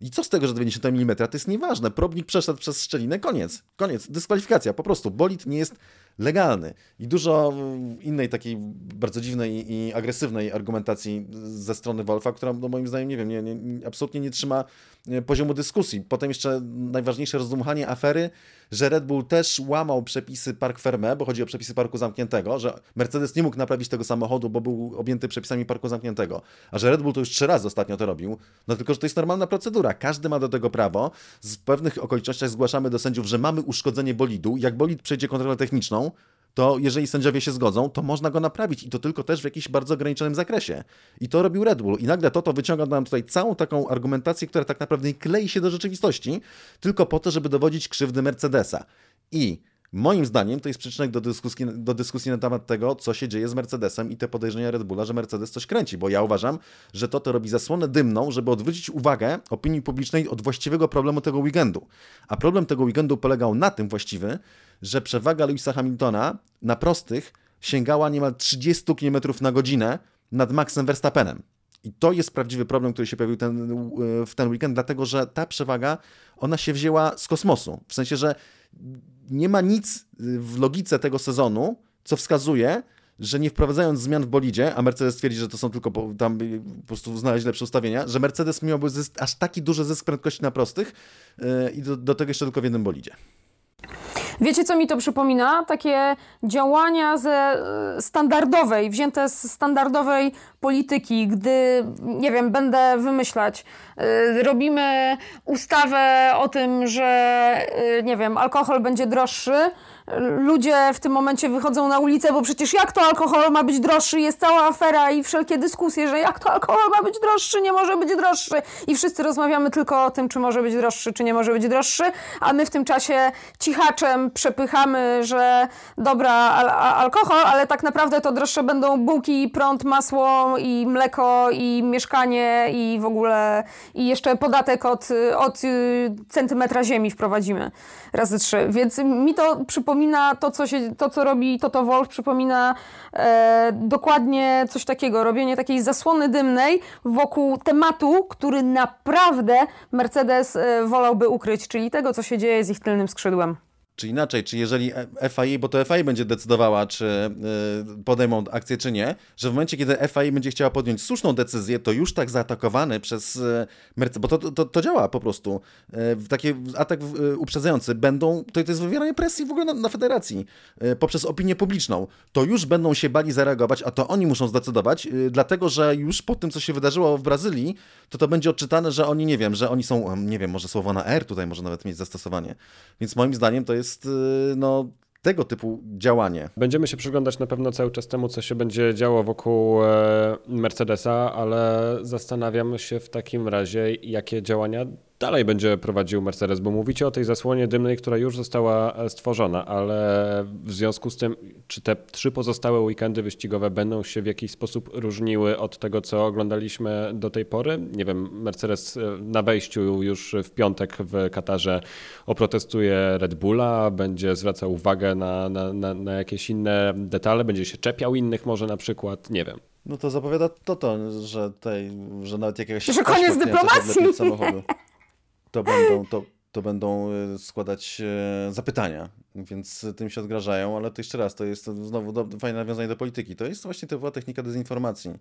i co z tego, że 90 mm? To jest nieważne. Probnik przeszedł przez szczelinę, koniec. Koniec. Dyskwalifikacja. Po prostu. Bolid nie jest legalny. I dużo mm, innej takiej bardzo dziwnej i agresywnej argumentacji ze strony Wolfa, która no moim zdaniem, nie wiem, nie, nie, absolutnie nie trzyma e, poziomu dyskusji. Potem jeszcze najważniejsze rozdmuchanie afery, że Red Bull też łamał przepisy Park Ferme, bo chodzi o przepisy parku zamkniętego, że Mercedes nie mógł naprawić tego samochodu, bo był objęty przepisami parku zamkniętego. A że Red Bull to już trzy razy ostatnio to robił, no tylko, że to jest normalna procedura. Każdy ma do tego prawo. W pewnych okolicznościach zgłaszamy do sędziów, że mamy uszkodzenie bolidu. Jak bolid przejdzie kontrolę techniczną, to jeżeli sędziowie się zgodzą, to można go naprawić i to tylko też w jakimś bardzo ograniczonym zakresie. I to robił Red Bull. I nagle to to wyciąga nam tutaj całą taką argumentację, która tak naprawdę klei się do rzeczywistości, tylko po to, żeby dowodzić krzywdy Mercedesa. I Moim zdaniem to jest przyczynek do dyskusji, do dyskusji na temat tego, co się dzieje z Mercedesem i te podejrzenia Red Bulla, że Mercedes coś kręci, bo ja uważam, że to to robi zasłonę dymną, żeby odwrócić uwagę opinii publicznej od właściwego problemu tego weekendu. A problem tego weekendu polegał na tym właściwy, że przewaga Lewisa Hamiltona na prostych sięgała niemal 30 km na godzinę nad Maxem Verstappenem. I to jest prawdziwy problem, który się pojawił ten, w ten weekend, dlatego że ta przewaga, ona się wzięła z kosmosu. W sensie, że nie ma nic w logice tego sezonu, co wskazuje, że nie wprowadzając zmian w bolidzie, a Mercedes twierdzi, że to są tylko po, tam po prostu znaleźć lepsze ustawienia, że Mercedes miałby zysk, aż taki duży zysk prędkości na prostych yy, i do, do tego jeszcze tylko w jednym bolidzie. Wiecie, co mi to przypomina? Takie działania ze e, standardowej, wzięte z standardowej polityki, gdy, nie wiem, będę wymyślać, e, robimy ustawę o tym, że, e, nie wiem, alkohol będzie droższy, ludzie w tym momencie wychodzą na ulicę, bo przecież jak to alkohol ma być droższy? Jest cała afera i wszelkie dyskusje, że jak to alkohol ma być droższy, nie może być droższy. I wszyscy rozmawiamy tylko o tym, czy może być droższy, czy nie może być droższy, a my w tym czasie cichaczem przepychamy, że dobra, al alkohol, ale tak naprawdę to droższe będą bułki, prąd, masło i mleko i mieszkanie i w ogóle i jeszcze podatek od, od centymetra ziemi wprowadzimy razy trzy. Więc mi to przypomina przypomina to, co, się, to, co robi Toto Wolf, przypomina e, dokładnie coś takiego, robienie takiej zasłony dymnej wokół tematu, który naprawdę Mercedes e, wolałby ukryć, czyli tego, co się dzieje z ich tylnym skrzydłem. Czy inaczej, czy jeżeli FIA, bo to FIA będzie decydowała, czy y, podejmą akcję, czy nie, że w momencie, kiedy FIA będzie chciała podjąć słuszną decyzję, to już tak zaatakowany przez y, Mercedes, bo to, to, to działa po prostu, taki atak uprzedzający, będą, to, to jest wywieranie presji w ogóle na, na federacji, poprzez opinię publiczną, to już będą się bali zareagować, a to oni muszą zdecydować, dlatego, że już po tym, co się wydarzyło w Brazylii, to to będzie odczytane, że oni, nie wiem, że oni są, nie wiem, może słowo na R tutaj może nawet mieć zastosowanie, więc moim zdaniem to jest jest y, no, tego typu działanie. Będziemy się przyglądać na pewno cały czas temu, co się będzie działo wokół e, Mercedesa, ale zastanawiam się w takim razie, jakie działania dalej będzie prowadził Mercedes, bo mówicie o tej zasłonie dymnej, która już została e, stworzona, ale w związku z tym, czy te trzy pozostałe weekendy wyścigowe będą się w jakiś sposób różniły od tego, co oglądaliśmy do tej pory? Nie wiem, Mercedes e, na wejściu już w piątek w Katarze oprotestuje Red Bulla, będzie zwracał uwagę na, na, na, na jakieś inne detale, będzie się czepiał innych może na przykład, nie wiem. No to zapowiada to, to że, tej, że nawet jakiegoś... Że koniec dyplomacji! Samochodu to będą, to, to będą e, składać e, zapytania, więc tym się odgrażają, ale to jeszcze raz, to jest znowu do, fajne nawiązanie do polityki. To jest właśnie była technika dezinformacji,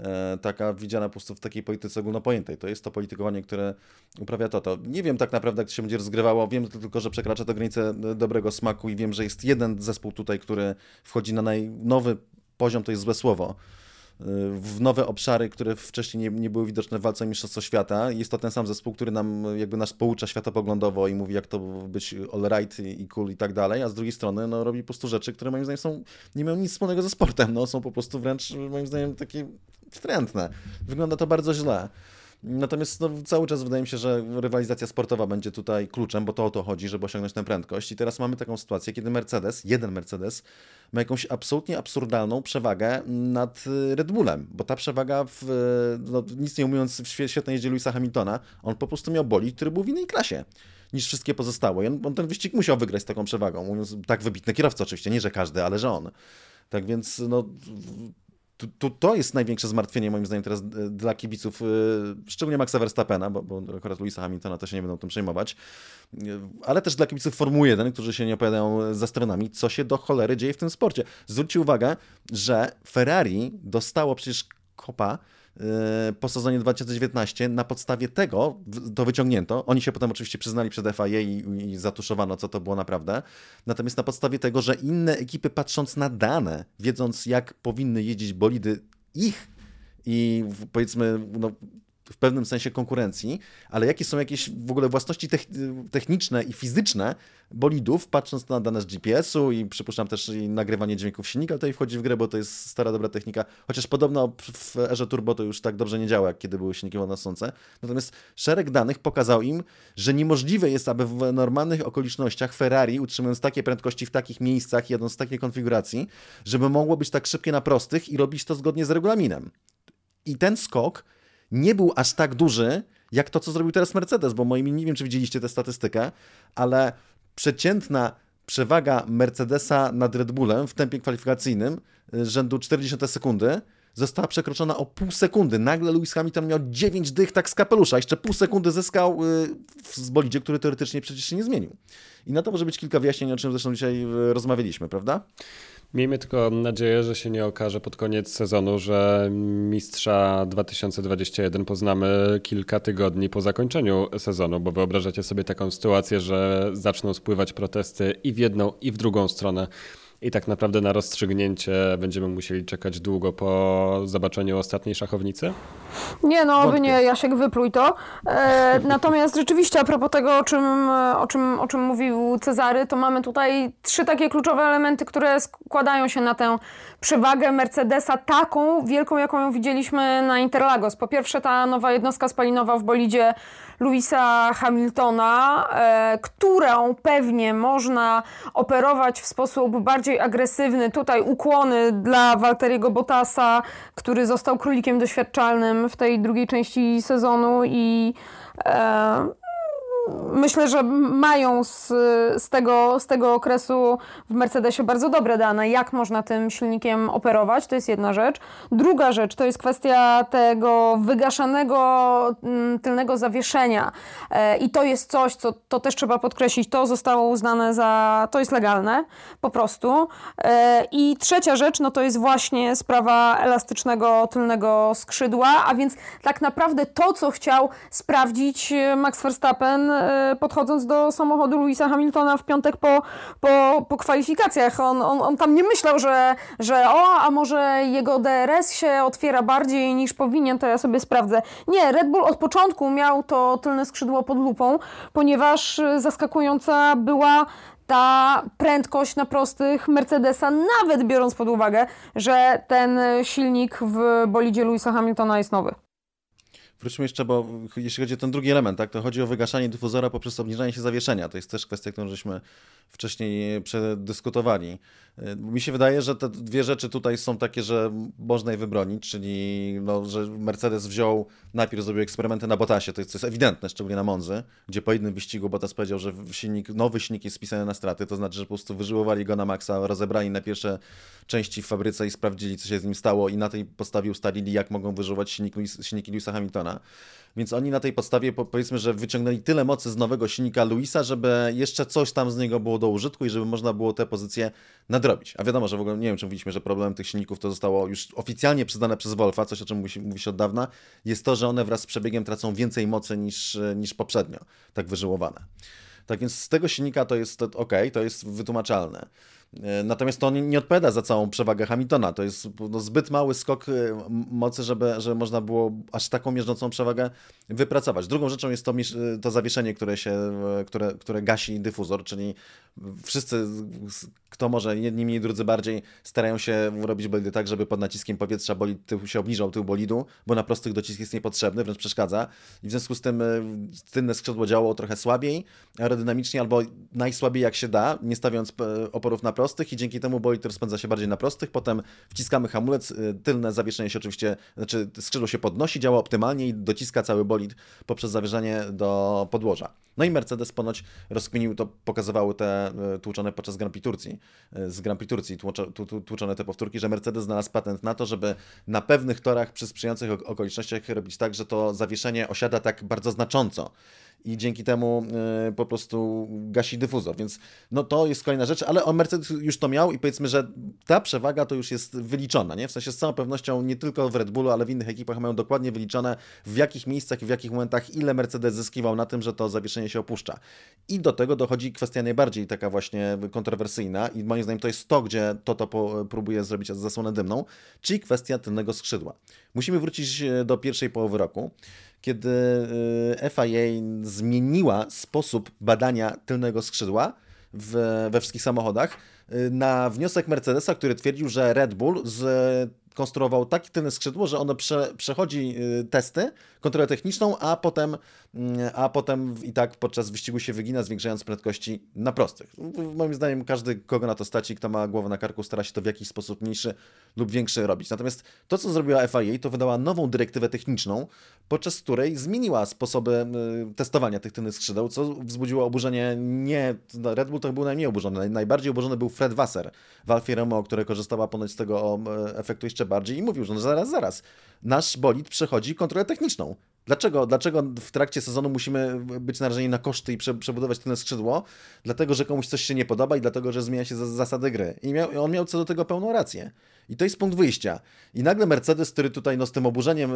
e, taka widziana po prostu w takiej polityce ogólnopojętej. To jest to politykowanie, które uprawia to. to. Nie wiem tak naprawdę, jak to się będzie rozgrywało, wiem tylko, że przekracza to granicę dobrego smaku i wiem, że jest jeden zespół tutaj, który wchodzi na najnowy poziom, to jest złe słowo, w nowe obszary, które wcześniej nie, nie były widoczne w walce o Mistrzostwo Świata. Jest to ten sam zespół, który nam jakby nas poucza światopoglądowo i mówi, jak to być all right i cool i tak dalej, a z drugiej strony no, robi po prostu rzeczy, które moim zdaniem są, nie mają nic wspólnego ze sportem, no, są po prostu wręcz moim zdaniem takie wstrętne. Wygląda to bardzo źle. Natomiast no, cały czas wydaje mi się, że rywalizacja sportowa będzie tutaj kluczem, bo to o to chodzi, żeby osiągnąć tę prędkość. I teraz mamy taką sytuację, kiedy Mercedes, jeden Mercedes, ma jakąś absolutnie absurdalną przewagę nad y, Red Bullem, bo ta przewaga, w, no, nic nie mówiąc, w świetnej jeździe Louisa Hamiltona, on po prostu miał bolid, który był w innej klasie niż wszystkie pozostałe. I on, on ten wyścig musiał wygrać z taką przewagą, mówiąc tak wybitny kierowca oczywiście, nie że każdy, ale że on. Tak więc no, to, to jest największe zmartwienie moim zdaniem teraz e, dla kibiców, e, szczególnie Maxa Verstappena, bo, bo akurat Louisa Hamiltona też się nie będą tym przejmować, e, ale też dla kibiców Formuły 1, którzy się nie opowiadają za stronami, co się do cholery dzieje w tym sporcie. Zwróćcie uwagę, że Ferrari dostało przecież kopa po sezonie 2019. Na podstawie tego to wyciągnięto. Oni się potem oczywiście przyznali przed FIA i, i zatuszowano, co to było naprawdę. Natomiast na podstawie tego, że inne ekipy, patrząc na dane, wiedząc jak powinny jeździć bolidy ich i powiedzmy no, w pewnym sensie konkurencji, ale jakie są jakieś w ogóle własności techniczne i fizyczne bolidów, patrząc na dane z GPS-u i przypuszczam też i nagrywanie dźwięków silnika tutaj wchodzi w grę, bo to jest stara, dobra technika, chociaż podobno w erze turbo to już tak dobrze nie działa, jak kiedy były silniki wodnosące. Natomiast szereg danych pokazał im, że niemożliwe jest, aby w normalnych okolicznościach Ferrari, utrzymując takie prędkości w takich miejscach, jadąc w takiej konfiguracji, żeby mogło być tak szybkie na prostych i robić to zgodnie z regulaminem. I ten skok nie był aż tak duży, jak to, co zrobił teraz Mercedes, bo moimi, nie wiem, czy widzieliście tę statystykę, ale przeciętna przewaga Mercedesa nad Red Bullem w tempie kwalifikacyjnym y, rzędu 40 sekundy została przekroczona o pół sekundy. Nagle Lewis Hamilton miał 9 dych tak z kapelusza. Jeszcze pół sekundy zyskał y, w bolidzie, który teoretycznie przecież się nie zmienił. I na to może być kilka wyjaśnień, o czym zresztą dzisiaj y, rozmawialiśmy, prawda? Miejmy tylko nadzieję, że się nie okaże pod koniec sezonu, że mistrza 2021 poznamy kilka tygodni po zakończeniu sezonu, bo wyobrażacie sobie taką sytuację, że zaczną spływać protesty i w jedną, i w drugą stronę i tak naprawdę na rozstrzygnięcie będziemy musieli czekać długo po zobaczeniu ostatniej szachownicy? Nie, no by nie, Jasiek, wypluj to. E, natomiast rzeczywiście a propos tego, o czym, o, czym, o czym mówił Cezary, to mamy tutaj trzy takie kluczowe elementy, które składają się na tę przewagę Mercedesa, taką wielką, jaką ją widzieliśmy na Interlagos. Po pierwsze ta nowa jednostka spalinowa w bolidzie Louisa Hamiltona, e, którą pewnie można operować w sposób bardziej agresywny. Tutaj ukłony dla Walteriego Bottasa, który został królikiem doświadczalnym w tej drugiej części sezonu i e, myślę, że mają z, z, tego, z tego okresu w Mercedesie bardzo dobre dane, jak można tym silnikiem operować. To jest jedna rzecz. Druga rzecz to jest kwestia tego wygaszanego mm, tylnego zawieszenia. E, I to jest coś, co to też trzeba podkreślić, to zostało uznane za, to jest legalne po prostu. E, I trzecia rzecz, no to jest właśnie sprawa elastycznego tylnego skrzydła, a więc tak naprawdę to, co chciał sprawdzić Max Verstappen E, podchodząc do samochodu Louisa Hamiltona w piątek po, po, po kwalifikacjach. On, on, on tam nie myślał, że, że o, a może jego DRS się otwiera bardziej niż powinien, to ja sobie sprawdzę. Nie, Red Bull od początku miał to tylne skrzydło pod lupą, ponieważ zaskakująca była ta prędkość na prostych Mercedesa, nawet biorąc pod uwagę, że ten silnik w bolidzie Louisa Hamiltona jest nowy. Wróćmy jeszcze, bo jeśli chodzi o ten drugi element, tak, to chodzi o wygaszanie dyfuzora poprzez obniżanie się zawieszenia. To jest też kwestia, którą żeśmy wcześniej przedyskutowali. Mi się wydaje, że te dwie rzeczy tutaj są takie, że można je wybronić, czyli no, że Mercedes wziął, najpierw zrobił eksperymenty na Botasie, to jest, to jest ewidentne, szczególnie na Monzy, gdzie po jednym wyścigu Botas powiedział, że silnik, nowy silnik jest spisany na straty, to znaczy, że po prostu wyżyłowali go na maksa, rozebrali na pierwsze części w fabryce i sprawdzili, co się z nim stało i na tej podstawie ustalili, jak mogą wyżywać silnik, silniki Lewisa Hamiltona. Więc oni na tej podstawie powiedzmy, że wyciągnęli tyle mocy z nowego silnika Luisa, żeby jeszcze coś tam z niego było do użytku i żeby można było te pozycje nadrobić. A wiadomo, że w ogóle nie wiem, czy mówiliśmy, że problemem tych silników to zostało już oficjalnie przyznane przez Wolfa, coś o czym mówi się, mówi się od dawna, jest to, że one wraz z przebiegiem tracą więcej mocy niż, niż poprzednio, tak wyżyłowane. Tak więc z tego silnika to jest ok, to jest wytłumaczalne. E, natomiast to nie odpowiada za całą przewagę Hamiltona. To jest no, zbyt mały skok e, mocy, żeby, żeby można było aż taką mierzącą przewagę wypracować. Drugą rzeczą jest to, e, to zawieszenie, które, się, które, które gasi dyfuzor, czyli wszyscy, kto może, jedni mniej, drudzy bardziej, starają się robić bolidy tak, żeby pod naciskiem powietrza bolid się obniżał, tył bolidu, bo na prostych docisk jest niepotrzebny, wręcz przeszkadza. I w związku z tym tylne skrzydło działało trochę słabiej aerodynamicznie, albo najsłabiej jak się da, nie stawiając oporów na prostych, prostych i dzięki temu bolid rozpędza się bardziej na prostych. Potem wciskamy hamulec, y, tylne zawieszenie się oczywiście, znaczy skrzydło się podnosi, działa optymalnie i dociska cały bolid poprzez zawieszenie do podłoża. No i Mercedes ponoć rozkminił, to pokazywały te y, tłuczone podczas Grand Prix Turcji, y, z Grand Prix Turcji tłuczone te powtórki, że Mercedes znalazł patent na to, żeby na pewnych torach przy sprzyjających okolicznościach robić tak, że to zawieszenie osiada tak bardzo znacząco i dzięki temu y, po prostu gasi dyfuzor, więc no to jest kolejna rzecz, ale on Mercedes już to miał i powiedzmy, że ta przewaga to już jest wyliczona, nie? W sensie z całą pewnością nie tylko w Red Bullu, ale w innych ekipach mają dokładnie wyliczone w jakich miejscach i w jakich momentach ile Mercedes zyskiwał na tym, że to zawieszenie się opuszcza. I do tego dochodzi kwestia najbardziej taka właśnie kontrowersyjna i moim zdaniem to jest to, gdzie to to próbuje zrobić zasłonę dymną, czyli kwestia tylnego skrzydła. Musimy wrócić e, do pierwszej połowy roku, kiedy y, FIA zmieniła sposób badania tylnego skrzydła w, we wszystkich samochodach y, na wniosek Mercedesa, który twierdził, że Red Bull z konstruował takie tylne skrzydło, że ono prze, przechodzi y, testy, kontrolę techniczną, a potem, mm, a potem i tak podczas wyścigu się wygina, zwiększając prędkości na prostych. Moim zdaniem każdy, kogo na to stać kto ma głowę na karku, stara się to w jakiś sposób mniejszy lub większy robić. Natomiast to, co zrobiła FIA, to wydała nową dyrektywę techniczną, podczas której zmieniła sposoby y, testowania tych tylnych skrzydeł, co wzbudziło oburzenie nie... No, Red Bull to był najmniej oburzony. Najbardziej oburzony był Fred Wasser w Alfie Romeo, który korzystała ponoć z tego efektu jeszcze bardziej i mówił, że no zaraz, zaraz, nasz bolid przechodzi kontrolę techniczną. Dlaczego, dlaczego w trakcie sezonu musimy być narażeni na koszty i prze, przebudować tylne skrzydło? Dlatego, że komuś coś się nie podoba i dlatego, że zmienia się zasady gry. I miał, on miał co do tego pełną rację. I to jest punkt wyjścia. I nagle Mercedes, który tutaj no, z tym oburzeniem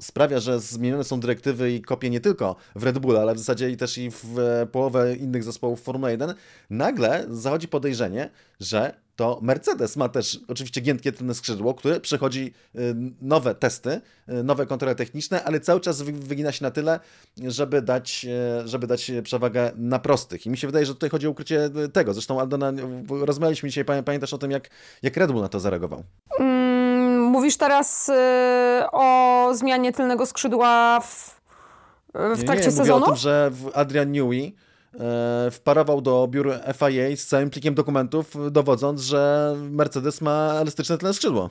sprawia, że zmienione są dyrektywy i kopie nie tylko w Red Bull, ale w zasadzie i też i w połowę innych zespołów Formuły 1, nagle zachodzi podejrzenie, że to Mercedes ma też oczywiście giętkie tylne skrzydło, które przechodzi y, nowe testy, y, nowe kontrole techniczne, ale cały czas wygina się na tyle, żeby dać, y, żeby dać przewagę na prostych. I mi się wydaje, że tutaj chodzi o ukrycie tego. Zresztą Aldona, rozmawialiśmy dzisiaj, pamiętasz o tym, jak, jak Red Bull na to zareagował. Mm, mówisz teraz o zmianie tylnego skrzydła w, w trakcie nie, nie, sezonu? Mówię o tym, że Adrian Newey wparował do biur FIA z całym plikiem dokumentów, dowodząc, że Mercedes ma elastyczne tle skrzydło.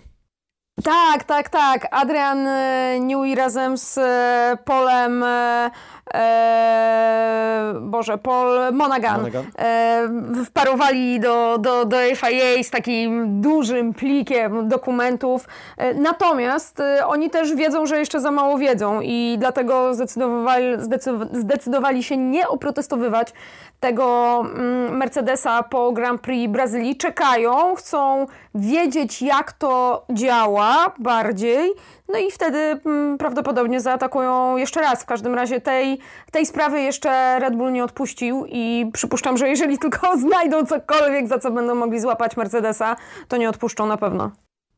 Tak, tak, tak. Adrian e, Newey razem z e, Polem e, Boże, Paul Monaghan, Monaghan. E, wparowali do, do, do FIA z takim dużym plikiem dokumentów. E, natomiast e, oni też wiedzą, że jeszcze za mało wiedzą i dlatego zdecydowali, zdecydow- zdecydowali się nie oprotestowywać tego mm, Mercedesa po Grand Prix Brazylii. Czekają, chcą wiedzieć, jak to działa bardziej. No i wtedy mm, prawdopodobnie zaatakują jeszcze raz. W każdym razie tej, tej sprawy jeszcze Red Bull nie odpuścił i przypuszczam, że jeżeli tylko znajdą cokolwiek, za co będą mogli złapać Mercedesa, to nie odpuszczą na pewno.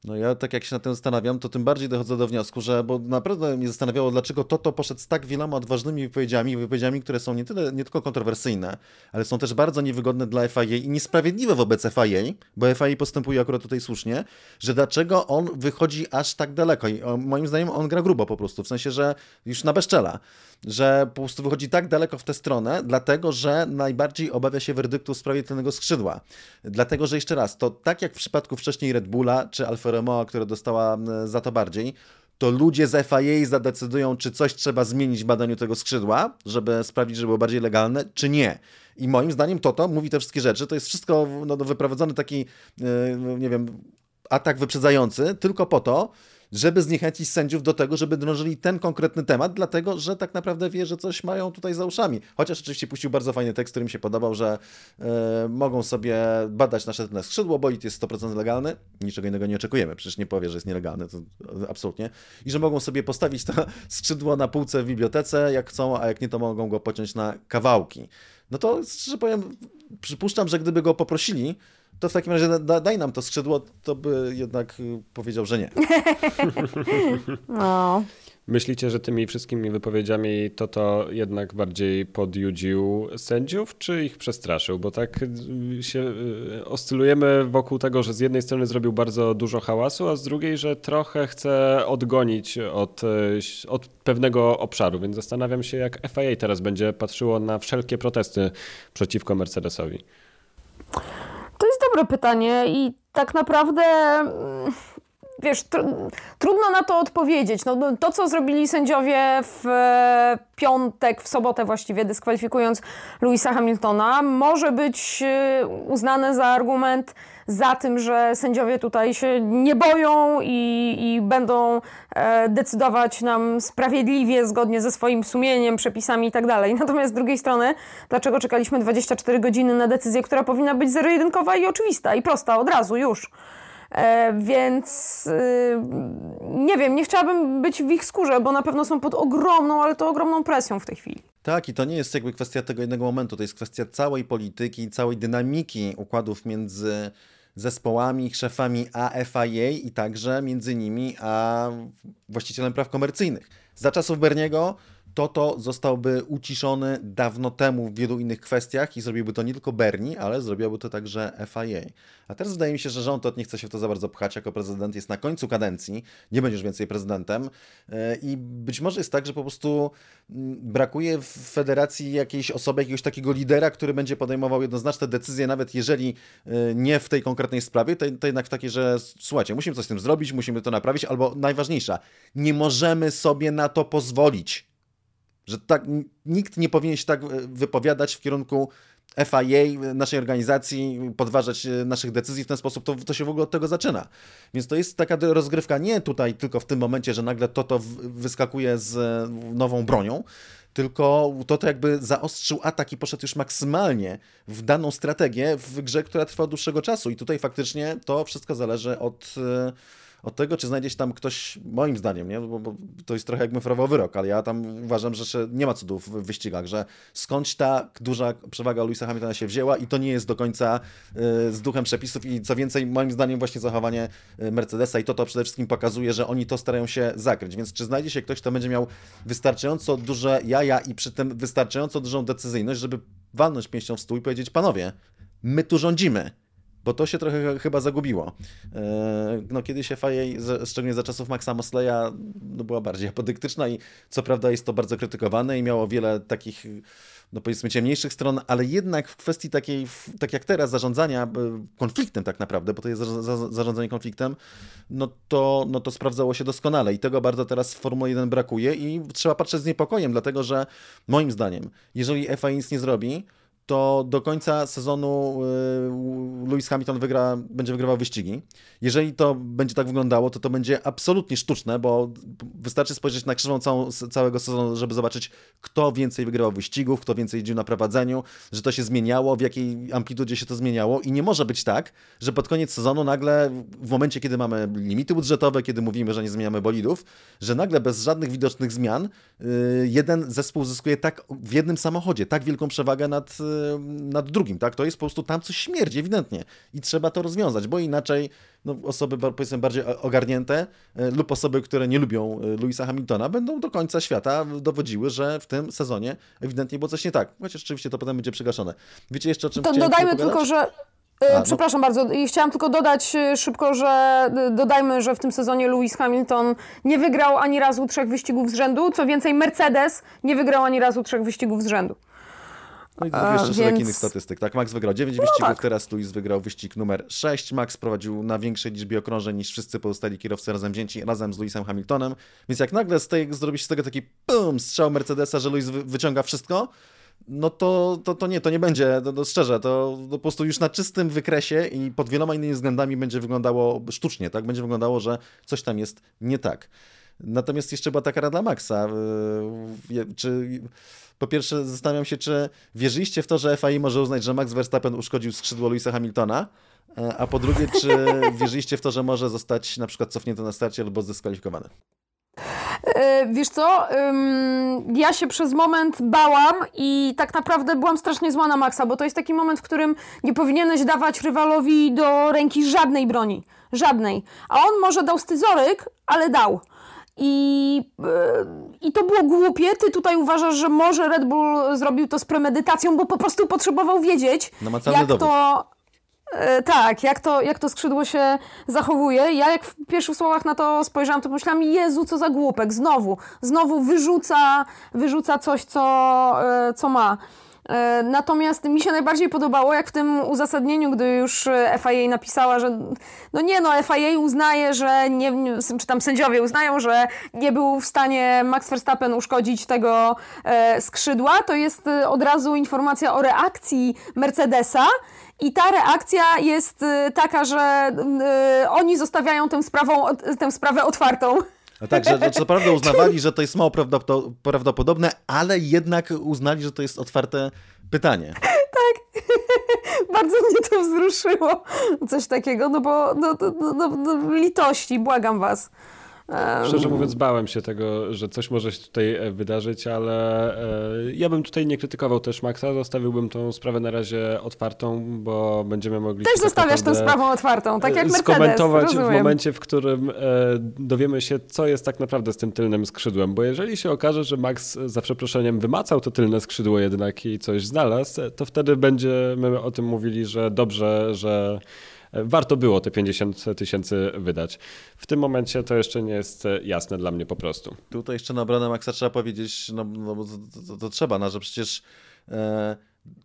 No ja tak jak się nad tym zastanawiam, to tym bardziej dochodzę do wniosku, że bo naprawdę mnie zastanawiało, dlaczego Toto poszedł z tak wieloma odważnymi wypowiedziami, wypowiedziami, które są nie, tyle, nie tylko kontrowersyjne, ale są też bardzo niewygodne dla FIA i niesprawiedliwe wobec FIA, bo FIA postępuje akurat tutaj słusznie, że dlaczego on wychodzi aż tak daleko i moim zdaniem on gra grubo po prostu, w sensie, że już na bezczela, że po prostu wychodzi tak daleko w tę stronę, dlatego, że najbardziej obawia się werdyktu w sprawie tylnego skrzydła. Dlatego, że jeszcze raz, to tak jak w przypadku wcześniej Red Bulla czy Alfa Romeo, która dostała za to bardziej, to ludzie z FIA zadecydują, czy coś trzeba zmienić w badaniu tego skrzydła, żeby sprawić, żeby było bardziej legalne, czy nie. I moim zdaniem Toto mówi te wszystkie rzeczy. To jest wszystko no, wyprowadzony taki, yy, nie wiem, atak wyprzedzający, tylko po to, żeby zniechęcić sędziów do tego, żeby drążyli ten konkretny temat, dlatego że tak naprawdę wie, że coś mają tutaj za uszami. Chociaż oczywiście puścił bardzo fajny tekst, który mi się podobał, że e, mogą sobie badać nasze tylne skrzydło, bolid jest 100% legalny, niczego innego nie oczekujemy, przecież nie powie, że jest nielegalny, to absolutnie. I że mogą sobie postawić to skrzydło na półce w bibliotece, jak chcą, a jak nie, to mogą go pociąć na kawałki. No to szczerze powiem, przypuszczam, że gdyby go poprosili, to w takim razie da, daj nam to skrzydło, to by jednak y, powiedział, że nie. No. Myślicie, że tymi wszystkimi wypowiedziami to to jednak bardziej podjudził sędziów, czy ich przestraszył? Bo tak y, się y, oscylujemy wokół tego, że z jednej strony zrobił bardzo dużo hałasu, a z drugiej, że trochę chce odgonić od, od pewnego obszaru. Więc zastanawiam się, jak FIA teraz będzie patrzyło na wszelkie protesty przeciwko Mercedesowi. Dobre pytanie i tak naprawdę mm, wiesz, tr trudno na to odpowiedzieć. No, no, to, co zrobili sędziowie w e, piątek, w sobotę właściwie, dyskwalifikując Louisa Hamiltona, może być e, uznane za argument za tym, że sędziowie tutaj się nie boją i, i będą e, decydować nam sprawiedliwie, zgodnie ze swoim sumieniem, przepisami i tak. Natomiast z drugiej strony, dlaczego czekaliśmy 24 godziny na decyzję, która powinna być zero-jedynkowa i oczywista i prosta, od razu, już. E, więc y, nie wiem, nie chciałabym być w ich skórze, bo na pewno są pod ogromną, ale to ogromną presją w tej chwili. Tak, i to nie jest jakby kwestia tego jednego momentu, to jest kwestia całej polityki, całej dynamiki układów między zespołami, szefami a FIA i także między nimi a właścicielem praw komercyjnych. Za czasów Berniego Toto zostałby uciszony dawno temu w wielu innych kwestiach i zrobiłby to nie tylko Bernie, ale zrobiłby to także FIA. A teraz wydaje mi się, że rząd nie chce się w to za bardzo pchać, jako prezydent jest na końcu kadencji, nie będzie już więcej prezydentem i być może jest tak, że po prostu brakuje w federacji jakiejś osoby, jakiegoś takiego lidera, który będzie podejmował jednoznaczne decyzje, nawet jeżeli nie w tej konkretnej sprawie, to, to jednak w takiej, że słuchajcie, musimy coś z tym zrobić, musimy to naprawić, albo najważniejsza, nie możemy sobie na to pozwolić. Że tak, nikt nie powinien się tak wypowiadać w kierunku FIA, naszej organizacji, podważać naszych decyzji w ten sposób, to, to się w ogóle od tego zaczyna. Więc to jest taka rozgrywka nie tutaj tylko w tym momencie, że nagle Toto wyskakuje z nową bronią, tylko to to jakby zaostrzył atak i poszedł już maksymalnie w daną strategię w grze, która trwa od dłuższego czasu. I tutaj faktycznie to wszystko zależy od od tego, czy znajdzie się tam ktoś, moim zdaniem, nie? Bo, bo to jest trochę jak mefrował wyrok, ale ja tam uważam, że nie ma cudów w wyścigach, że skądś ta duża przewaga Louisa Hamiltona się wzięła i to nie jest do końca y, z duchem przepisów i co więcej, moim zdaniem właśnie zachowanie Mercedesa i to to przede wszystkim pokazuje, że oni to starają się zakryć, więc czy znajdzie się ktoś, kto będzie miał wystarczająco duże jaja i przy tym wystarczająco dużą decyzyjność, żeby walnąć pięścią w stół i powiedzieć, panowie, my tu rządzimy, bo to się trochę chyba zagubiło. E, no kiedyś FIA, szczególnie za czasów Maxa Mosleya, no, była bardziej apodyktyczna i co prawda jest to bardzo krytykowane i miało wiele takich no powiedzmy ciemniejszych stron, ale jednak w kwestii takiej, tak jak teraz, zarządzania konfliktem tak naprawdę, bo to jest zarządzanie konfliktem, no to, no to sprawdzało się doskonale i tego bardzo teraz w Formule 1 brakuje i trzeba patrzeć z niepokojem, dlatego że moim zdaniem, jeżeli FIA nic nie zrobi, to do końca sezonu y, Lewis Hamilton wygra, będzie wygrywał wyścigi. Jeżeli to będzie tak wyglądało, to to będzie absolutnie sztuczne, bo wystarczy spojrzeć na krzywą całą, całego sezonu, żeby zobaczyć, kto więcej wygrywał wyścigów, kto więcej jeździł na prowadzeniu, że to się zmieniało, w jakiej amplitudzie się to zmieniało i nie może być tak, że pod koniec sezonu nagle, w momencie, kiedy mamy limity budżetowe, kiedy mówimy, że nie zmieniamy bolidów, że nagle bez żadnych widocznych zmian y, jeden zespół zyskuje tak w jednym samochodzie, tak wielką przewagę nad y, nad drugim, tak? To jest po prostu tam coś śmierdzi ewidentnie i trzeba to rozwiązać, bo inaczej no, osoby powiedzmy bardziej ogarnięte e, lub osoby, które nie lubią e, Louisa Hamiltona będą do końca świata dowodziły, że w tym sezonie ewidentnie było coś nie tak. Chociaż oczywiście to potem będzie przegaszone. Wiecie jeszcze o czym To dodajmy tylko, że A, no. Przepraszam bardzo, i chciałam tylko dodać szybko, że dodajmy, że w tym sezonie Lewis Hamilton nie wygrał ani razu trzech wyścigów z rzędu. Co więcej, Mercedes nie wygrał ani razu trzech wyścigów z rzędu. No i jeszcze więc... szereg innych statystyk. Tak, Max wygrał 9 no wyścigów, tak. teraz Luis wygrał wyścig numer 6. Max prowadził na większej liczbie okrążeń niż wszyscy pozostali kierowcy razem wzięci, razem z Lewisem Hamiltonem. Więc jak nagle z tej, zrobi się z tego taki pum, strzał Mercedesa, że Lewis wyciąga wszystko, no to, to, to nie, to nie będzie, to, to szczerze, to, to po prostu już na czystym wykresie i pod wieloma innymi względami będzie wyglądało sztucznie, tak? Będzie wyglądało, że coś tam jest nie tak. Natomiast jeszcze była taka rada dla Maxa. Czy po pierwsze zastanawiam się, czy wierzyliście w to, że FAI może uznać, że Max Verstappen uszkodził skrzydło Louisa Hamiltona, e, a po drugie, czy wierzyliście w to, że może zostać na przykład cofnięty na starcie albo zdyskwalifikowany? E, wiesz co, ja się przez moment bałam i tak naprawdę byłam strasznie zła na Maxa, bo to jest taki moment, w którym nie powinieneś dawać rywalowi do ręki żadnej broni. Żadnej. A on może dał styzoryk, ale dał. I, I to było głupie. Ty tutaj uważasz, że może Red Bull zrobił to z premedytacją, bo po prostu potrzebował wiedzieć, jak dowód. to. E, tak, jak to, jak to skrzydło się zachowuje. Ja jak w pierwszych słowach na to spojrzałam, to myślałam, Jezu, co za głupek, znowu, znowu wyrzuca, wyrzuca coś, co, e, co ma. E, natomiast mi się najbardziej podobało, jak w tym uzasadnieniu, gdy już e, FIA napisała, że no nie, no FIA uznaje, że nie, czy tam sędziowie uznają, że nie był w stanie Max Verstappen uszkodzić tego e, skrzydła, to jest od razu informacja o reakcji Mercedesa, i ta reakcja jest taka, że oni zostawiają tę, sprawą, tę sprawę otwartą. No tak, że, co prawda uznawali, że to jest mało prawdopodobne, ale jednak uznali, że to jest otwarte pytanie. Tak. Bardzo mnie to wzruszyło. Coś takiego, no bo no, no, no, no litości, błagam was. Szczerze mówiąc, bałem się tego, że coś może się tutaj e, wydarzyć, ale e, ja bym tutaj nie krytykował też Maxa, zostawiłbym tą sprawę na razie otwartą, bo będziemy mogli. Też tak zostawiasz tę sprawę otwartą, tak jak Mercedes. Skomentować rozumiem. w momencie, w którym e, dowiemy się, co jest tak naprawdę z tym tylnym skrzydłem, bo jeżeli się okaże, że Max za przeproszeniem wymacał to tylne skrzydło jednak i coś znalazł, to wtedy będziemy o tym mówili, że dobrze, że warto było te 50 tysięcy wydać. W tym momencie to jeszcze nie jest jasne dla mnie po prostu. Tutaj jeszcze na obronę Maxa trzeba powiedzieć, no, no to, to, to, trzeba, no, że przecież e,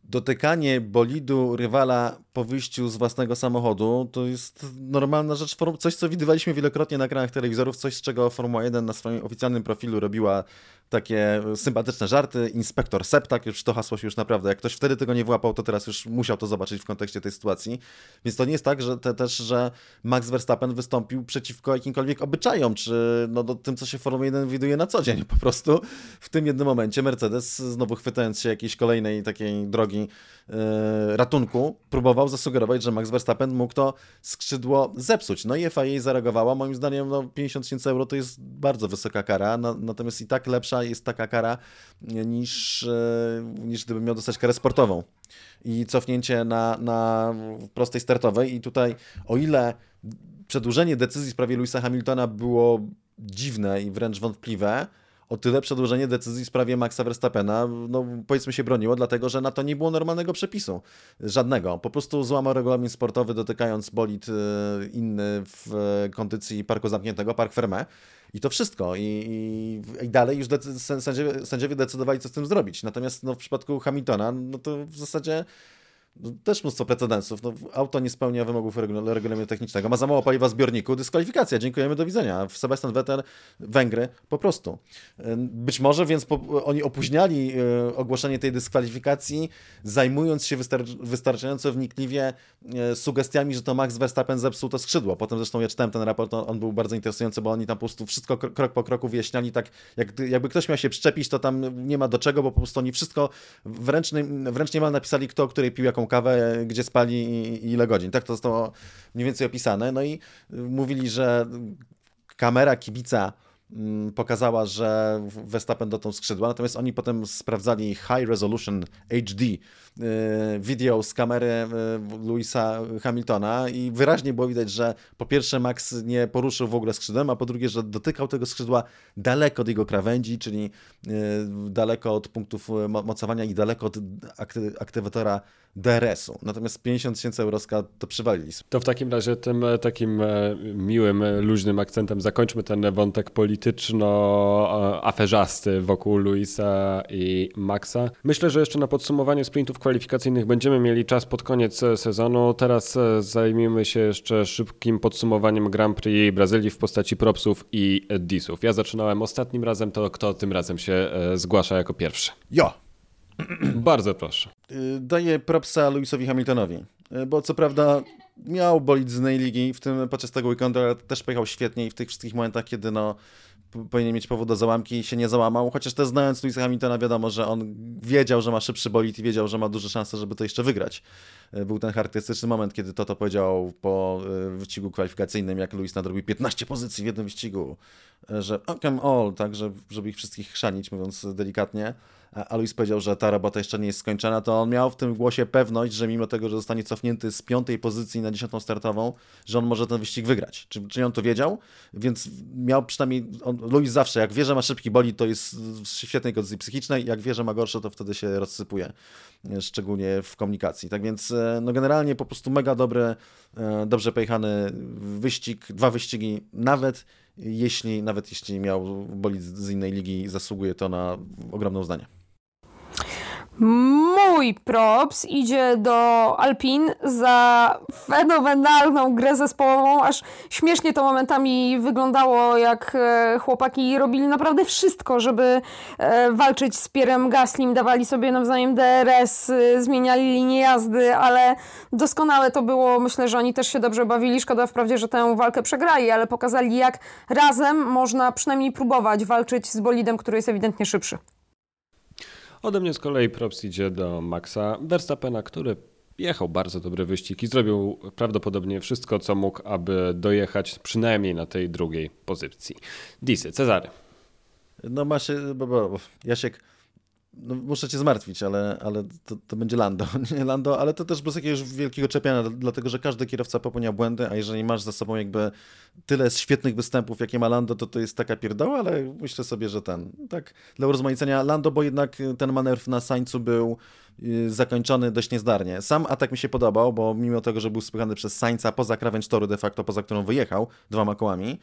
dotykanie bolidu rywala po wyjściu z własnego samochodu to jest normalna rzecz, coś co widywaliśmy wielokrotnie na ekranach telewizorów, coś z czego Formuła 1 na swoim oficjalnym profilu robiła takie sympatyczne żarty. Inspektor Septak, już to hasło się już naprawdę, jak ktoś wtedy tego nie włapał, to teraz już musiał to zobaczyć w kontekście tej sytuacji. Więc to nie jest tak, że te, też, że Max Verstappen wystąpił przeciwko jakimkolwiek obyczajom, czy no, do tym, co się w Formule 1 widuje na co dzień. Po prostu w tym jednym momencie Mercedes, znowu chwytając się jakiejś kolejnej takiej drogi yy, ratunku, próbował zasugerować, że Max Verstappen mógł to skrzydło zepsuć. No i FIA zareagowała. Moim zdaniem no, 50 tysięcy euro to jest bardzo wysoka kara, na, natomiast i tak lepsza jest taka kara niż, e, niż gdybym miał dostać karę sportową i cofnięcie na, na prostej startowej. I tutaj, o ile przedłużenie decyzji w sprawie Louisa Hamiltona było dziwne i wręcz wątpliwe, o tyle przedłużenie decyzji w sprawie Maxa Verstappena, no powiedzmy się broniło, dlatego że na to nie było normalnego przepisu. Żadnego. Po prostu złamał regulamin sportowy, dotykając bolid y, inny w kondycji parku zamkniętego, Park Fermé. I to wszystko. I, i, i dalej już decy- sędziowie, sędziowie, decydowali, co z tym zrobić. Natomiast no, w przypadku Hamiltona, no to w zasadzie też mnóstwo precedensów. No, auto nie spełnia wymogów regulaminu technicznego, ma za mało paliwa w zbiorniku, dyskwalifikacja, dziękujemy, do widzenia. Sebastian Vettel, Węgry, po prostu. Być może więc po, oni opóźniali e, ogłoszenie tej dyskwalifikacji, zajmując się wystar wystarczająco wnikliwie e, sugestiami, że to Max Verstappen zepsuł to skrzydło. Potem zresztą ja czytałem ten raport, on, on był bardzo interesujący, bo oni tam po prostu wszystko krok po kroku wyjaśniali, tak jak, jakby ktoś miał się przyczepić, to tam nie ma do czego, bo po prostu oni wszystko wręcz, wręcz niemal napisali, kto której pił jaką kawę, gdzie spali i ile godzin. Tak to zostało mniej więcej opisane. No i mówili, że kamera kibica mm, pokazała, że Verstappen dotąd skrzydła, natomiast oni potem sprawdzali High Resolution HD y, video z kamery y, Louisa Hamiltona i wyraźnie było widać, że po pierwsze Max nie poruszył w ogóle skrzydłem, a po drugie, że dotykał tego skrzydła daleko od jego krawędzi, czyli y, daleko od punktów mocowania i daleko od aktywatora DRS-u. Natomiast 50 tysięcy euroska to przywalili. To w takim razie tym e, takim e, miłym, e, luźnym akcentem zakończmy ten wątek polityczno-aferzasty wokół Luisa i Maxa. Myślę, że jeszcze na podsumowanie sprintów kwalifikacyjnych będziemy mieli czas pod koniec sezonu. Teraz zajmiemy się jeszcze szybkim podsumowaniem Grand Prix Brazylii w postaci propsów i disów. Ja zaczynałem ostatnim razem, to kto tym razem się zgłasza jako pierwszy? Ja! Bardzo proszę. Y, daję propsa Lewisowi Hamiltonowi, y, bo co prawda miał bolid z ligi, w tym podczas tego weekendu, ale też pojechał świetnie i w tych wszystkich momentach, kiedy no powinien mieć powód do załamki się nie załamał, chociaż też znając Louisa Hamiltona wiadomo, że on wiedział, że ma szybszy bolid i wiedział, że ma duże szanse, żeby to jeszcze wygrać. Y, był ten charakterystyczny moment, kiedy to to powiedział po wyścigu kwalifikacyjnym, jak Louis nadrobił 15 pozycji w jednym wyścigu, że come all, tak, żeby ich wszystkich chrzanić, mówiąc delikatnie a Luis powiedział, że ta robota jeszcze nie jest skończona, to on miał w tym głosie pewność, że mimo tego, że zostanie cofnięty z piątej pozycji na dziesiątą startową, że on może ten wyścig wygrać. Czy, czy on to wiedział? Więc miał przynajmniej, on, Luis zawsze, jak wie, że ma szybki boli, to jest w świetnej kondycji psychicznej, jak wie, że ma gorsze, to wtedy się rozsypuje, szczególnie w komunikacji. Tak więc, e, no generalnie po prostu mega dobry, e, dobrze pojechany wyścig, dwa wyścigi, nawet jeśli, nawet jeśli miał bolid z innej ligi, zasługuje to na ogromne uznanie. Mój props idzie do Alpin za fenomenalną grę zespołową, aż śmiesznie to momentami wyglądało, jak e, chłopaki robili naprawdę wszystko, żeby e, walczyć z Pierem Gaslim, dawali sobie nawzajem DRS, e, zmieniali linię jazdy, ale doskonałe to było, myślę, że oni też się dobrze bawili, szkoda wprawdzie, że tę walkę przegrali, ale pokazali jak razem można przynajmniej próbować walczyć z bolidem, który jest ewidentnie szybszy. Ode mnie z kolei props idzie do Maxa Verstappena, który jechał bardzo dobry wyścig i zrobił prawdopodobnie wszystko, co mógł, aby dojechać przynajmniej na tej drugiej pozycji. Disy, Cezary. No masz, bo, bo, Jasiek, no, muszę cię zmartwić, ale, ale to, to, będzie Lando. Nie Lando, ale to też bez jakiegoś wielkiego czepiania, dlatego że każdy kierowca popełnia błędy, a jeżeli masz za sobą jakby tyle świetnych występów, jakie ma Lando, to to jest taka pierdoła, ale myślę sobie, że ten, tak dla urozmaicenia Lando, bo jednak ten manewr na Sańcu był y, zakończony dość niezdarnie. Sam atak mi się podobał, bo mimo tego, że był spychany przez Sańca poza krawędź toru de facto, poza którą wyjechał dwoma kołami,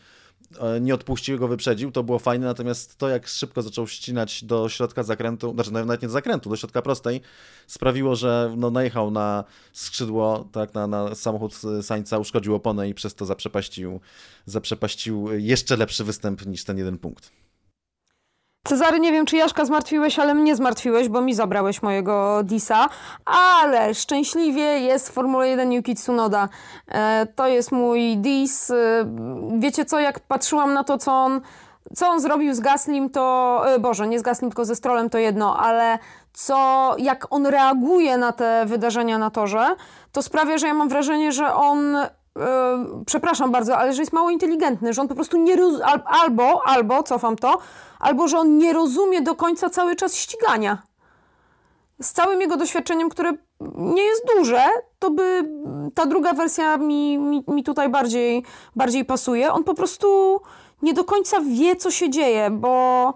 nie odpuścił go, wyprzedził, to było fajne, natomiast to jak szybko zaczął ścinać do środka zakrętu, znaczy nawet nie do zakrętu, do środka prostej, sprawiło, że no, najechał na skrzydło, tak, na, na samochód Sańca, uszkodził oponę i przez to zaprzepaścił, zaprzepaścił jeszcze lepszy występ niż ten jeden punkt. Cezary, nie wiem, czy Jaszka zmartwiłeś, ale mnie zmartwiłeś, bo mi zabrałeś mojego Disa, ale szczęśliwie jest w Formule 1 Yuki Tsunoda. E, to jest mój Dis. E, wiecie co, jak patrzyłam na to, co on, co on zrobił z Gaslim, to... E, Boże, nie z Gaslim, tylko ze Strolem, to jedno, ale co, jak on reaguje na te wydarzenia na torze, to sprawia, że ja mam wrażenie, że on przepraszam bardzo, ale że jest mało inteligentny, że on po prostu nie roz... albo, albo, cofam to, albo że on nie rozumie do końca cały czas ścigania. Z całym jego doświadczeniem, które nie jest duże, to by ta druga wersja mi, mi, mi tutaj bardziej, bardziej pasuje. On po prostu nie do końca wie, co się dzieje, bo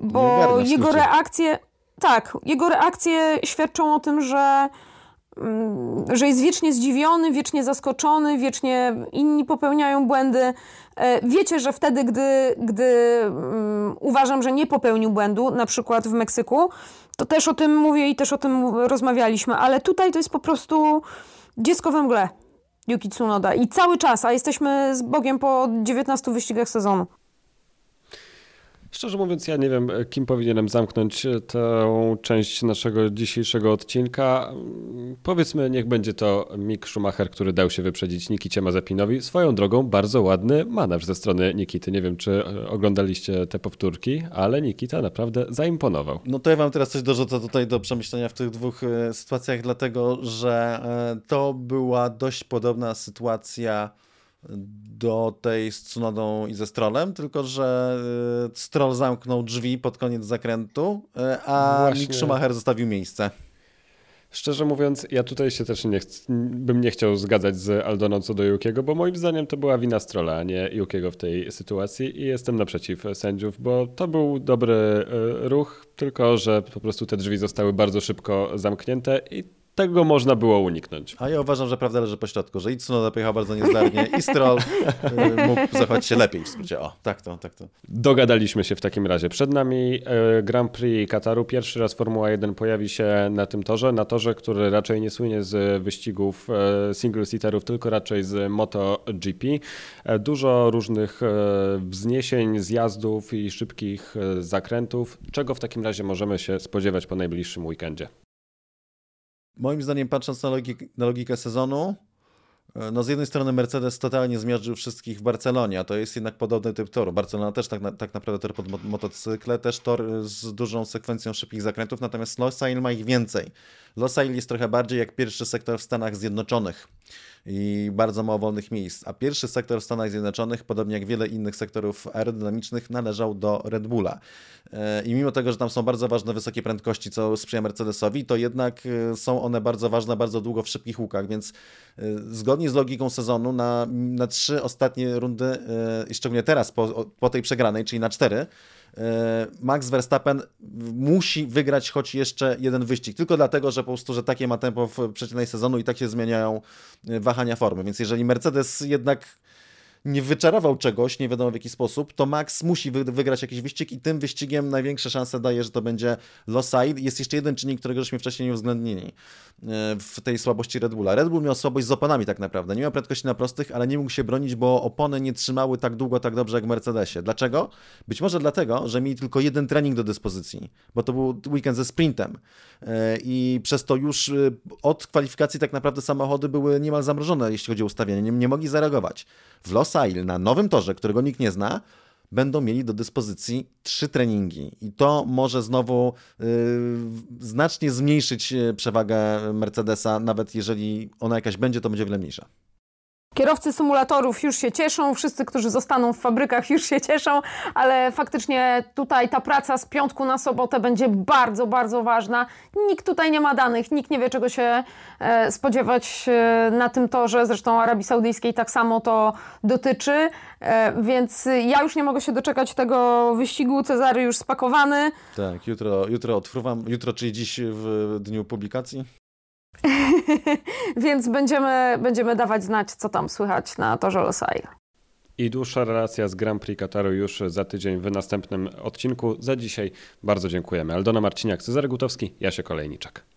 bo jego reakcje, tak, jego reakcje świadczą o tym, że że jest wiecznie zdziwiony, wiecznie zaskoczony, wiecznie inni popełniają błędy. E, wiecie, że wtedy, gdy, gdy um, uważam, że nie popełnił błędu, na przykład w Meksyku, to też o tym mówię i też o tym rozmawialiśmy, ale tutaj to jest po prostu dziecko we mgle. Yuki Tsunoda. I cały czas, a jesteśmy z Bogiem po 19 wyścigach sezonu. Szczerze mówiąc, ja nie wiem, kim powinienem zamknąć tę część naszego dzisiejszego odcinka. Powiedzmy, niech będzie to Mick Schumacher, który dał się wyprzedzić Nikicie Mazepinowi. Swoją drogą bardzo ładny manewr ze strony Nikity. Nie wiem, czy oglądaliście te powtórki, ale Nikita naprawdę zaimponował. No to ja wam teraz coś dorzucę tutaj do przemyślenia w tych dwóch e, sytuacjach, dlatego że e, to była dość podobna sytuacja do tej z Tsunodą i ze Strollem, tylko że y, Stroll zamknął drzwi pod koniec zakrętu, y, a Właśnie. Mick Schumacher zostawił miejsce. Szczerze mówiąc, ja tutaj się też nie bym nie chciał zgadzać z Aldoną co do Jukiego, bo moim zdaniem to była wina Strolla, a nie Jukiego w tej sytuacji i jestem naprzeciw sędziów, bo to był dobry y, ruch, tylko że po prostu te drzwi zostały bardzo szybko zamknięte i tego można było uniknąć. A ja uważam, że prawda leży po środku, że i Tsunoda pojechał bardzo niezdarnie i Stroll y, mógł zachować się lepiej w skrócie. O, tak to, tak to. Dogadaliśmy się w takim razie. Przed nami y, Grand Prix Kataru. Pierwszy raz Formuła 1 pojawi się na tym torze, na torze, który raczej nie słynie z wyścigów y, single-seaterów, tylko raczej z MotoGP. Dużo różnych wzniesień, zjazdów i szybkich zakrętów. Czego w takim razie możemy się spodziewać po najbliższym weekendzie? Moim zdaniem, patrząc na, logik, na logikę sezonu, e, no z jednej strony Mercedes totalnie zmiażdżył wszystkich w Barcelonie, a to jest jednak podobny typ toru. Barcelona też tak, na, tak naprawdę tor pod motocykle, też tor z dużą sekwencją szybkich zakrętów, natomiast Losail ma ich więcej. Losail jest trochę bardziej jak pierwszy sektor w Stanach Zjednoczonych i bardzo mało wolnych miejsc. A pierwszy sektor w Stanach Zjednoczonych, podobnie jak wiele innych sektorów aerodynamicznych, należał do Red Bulla. E, I mimo tego, że tam są bardzo ważne wysokie prędkości, co sprzyja Mercedesowi, to jednak e, są one bardzo ważne bardzo długo w szybkich łukach, więc e, zgodnie z logiką sezonu na, na trzy ostatnie rundy, szczególnie teraz po, po tej przegranej, czyli na cztery, Max Verstappen musi wygrać choć jeszcze jeden wyścig, tylko dlatego, że po prostu, że takie ma tempo w przeciętnej sezonu i tak się zmieniają e, wahania formy. Więc jeżeli Mercedes jednak nie wyczarował czegoś, nie wiadomo w jaki sposób, to Max musi wygrać jakiś wyścig i tym wyścigiem największe szanse daje, że to będzie Losail. Jest jeszcze jeden czynnik, którego żeśmy wcześniej nie uwzględnili e, w tej słabości Red Bulla. Red Bull miał słabość z oponami tak naprawdę. Nie miał prędkości na prostych, ale nie mógł się bronić, bo opony nie trzymały tak długo, tak dobrze jak w Mercedesie. Dlaczego? Być może dlatego, że mieli tylko jeden trening do dyspozycji, bo to był weekend ze sprintem e, i przez to już e, od kwalifikacji tak naprawdę samochody były niemal zamrożone, jeśli chodzi o ustawienie. Nie, nie mogli zareagować. W Losail na nowym torze, którego nikt nie zna, będą mieli do dyspozycji trzy treningi. I to może znowu yy, znacznie zmniejszyć y, przewagę Mercedesa, nawet jeżeli ona jakaś będzie, to będzie wiele mniejsza. Kierowcy symulatorów już się cieszą, wszyscy, którzy zostaną w fabrykach już się cieszą, ale faktycznie tutaj ta praca z piątku na sobotę będzie bardzo, bardzo ważna. Nikt tutaj nie ma danych, nikt nie wie czego się e, spodziewać e, na tym torze, zresztą Arabii Saudyjskiej tak samo to dotyczy, e, więc ja już nie mogę się doczekać tego wyścigu, Cezary już spakowany. Tak, jutro, jutro odfruwam, jutro czyli dziś w dniu publikacji. Więc będziemy, będziemy dawać znać, co tam słychać na torze Losail. I dłuższa relacja z Grand Prix Kataru już za tydzień w następnym odcinku. Za dzisiaj bardzo dziękujemy. Aldona Marciniak, Cezary Gutowski, Jasie Kolejniczak.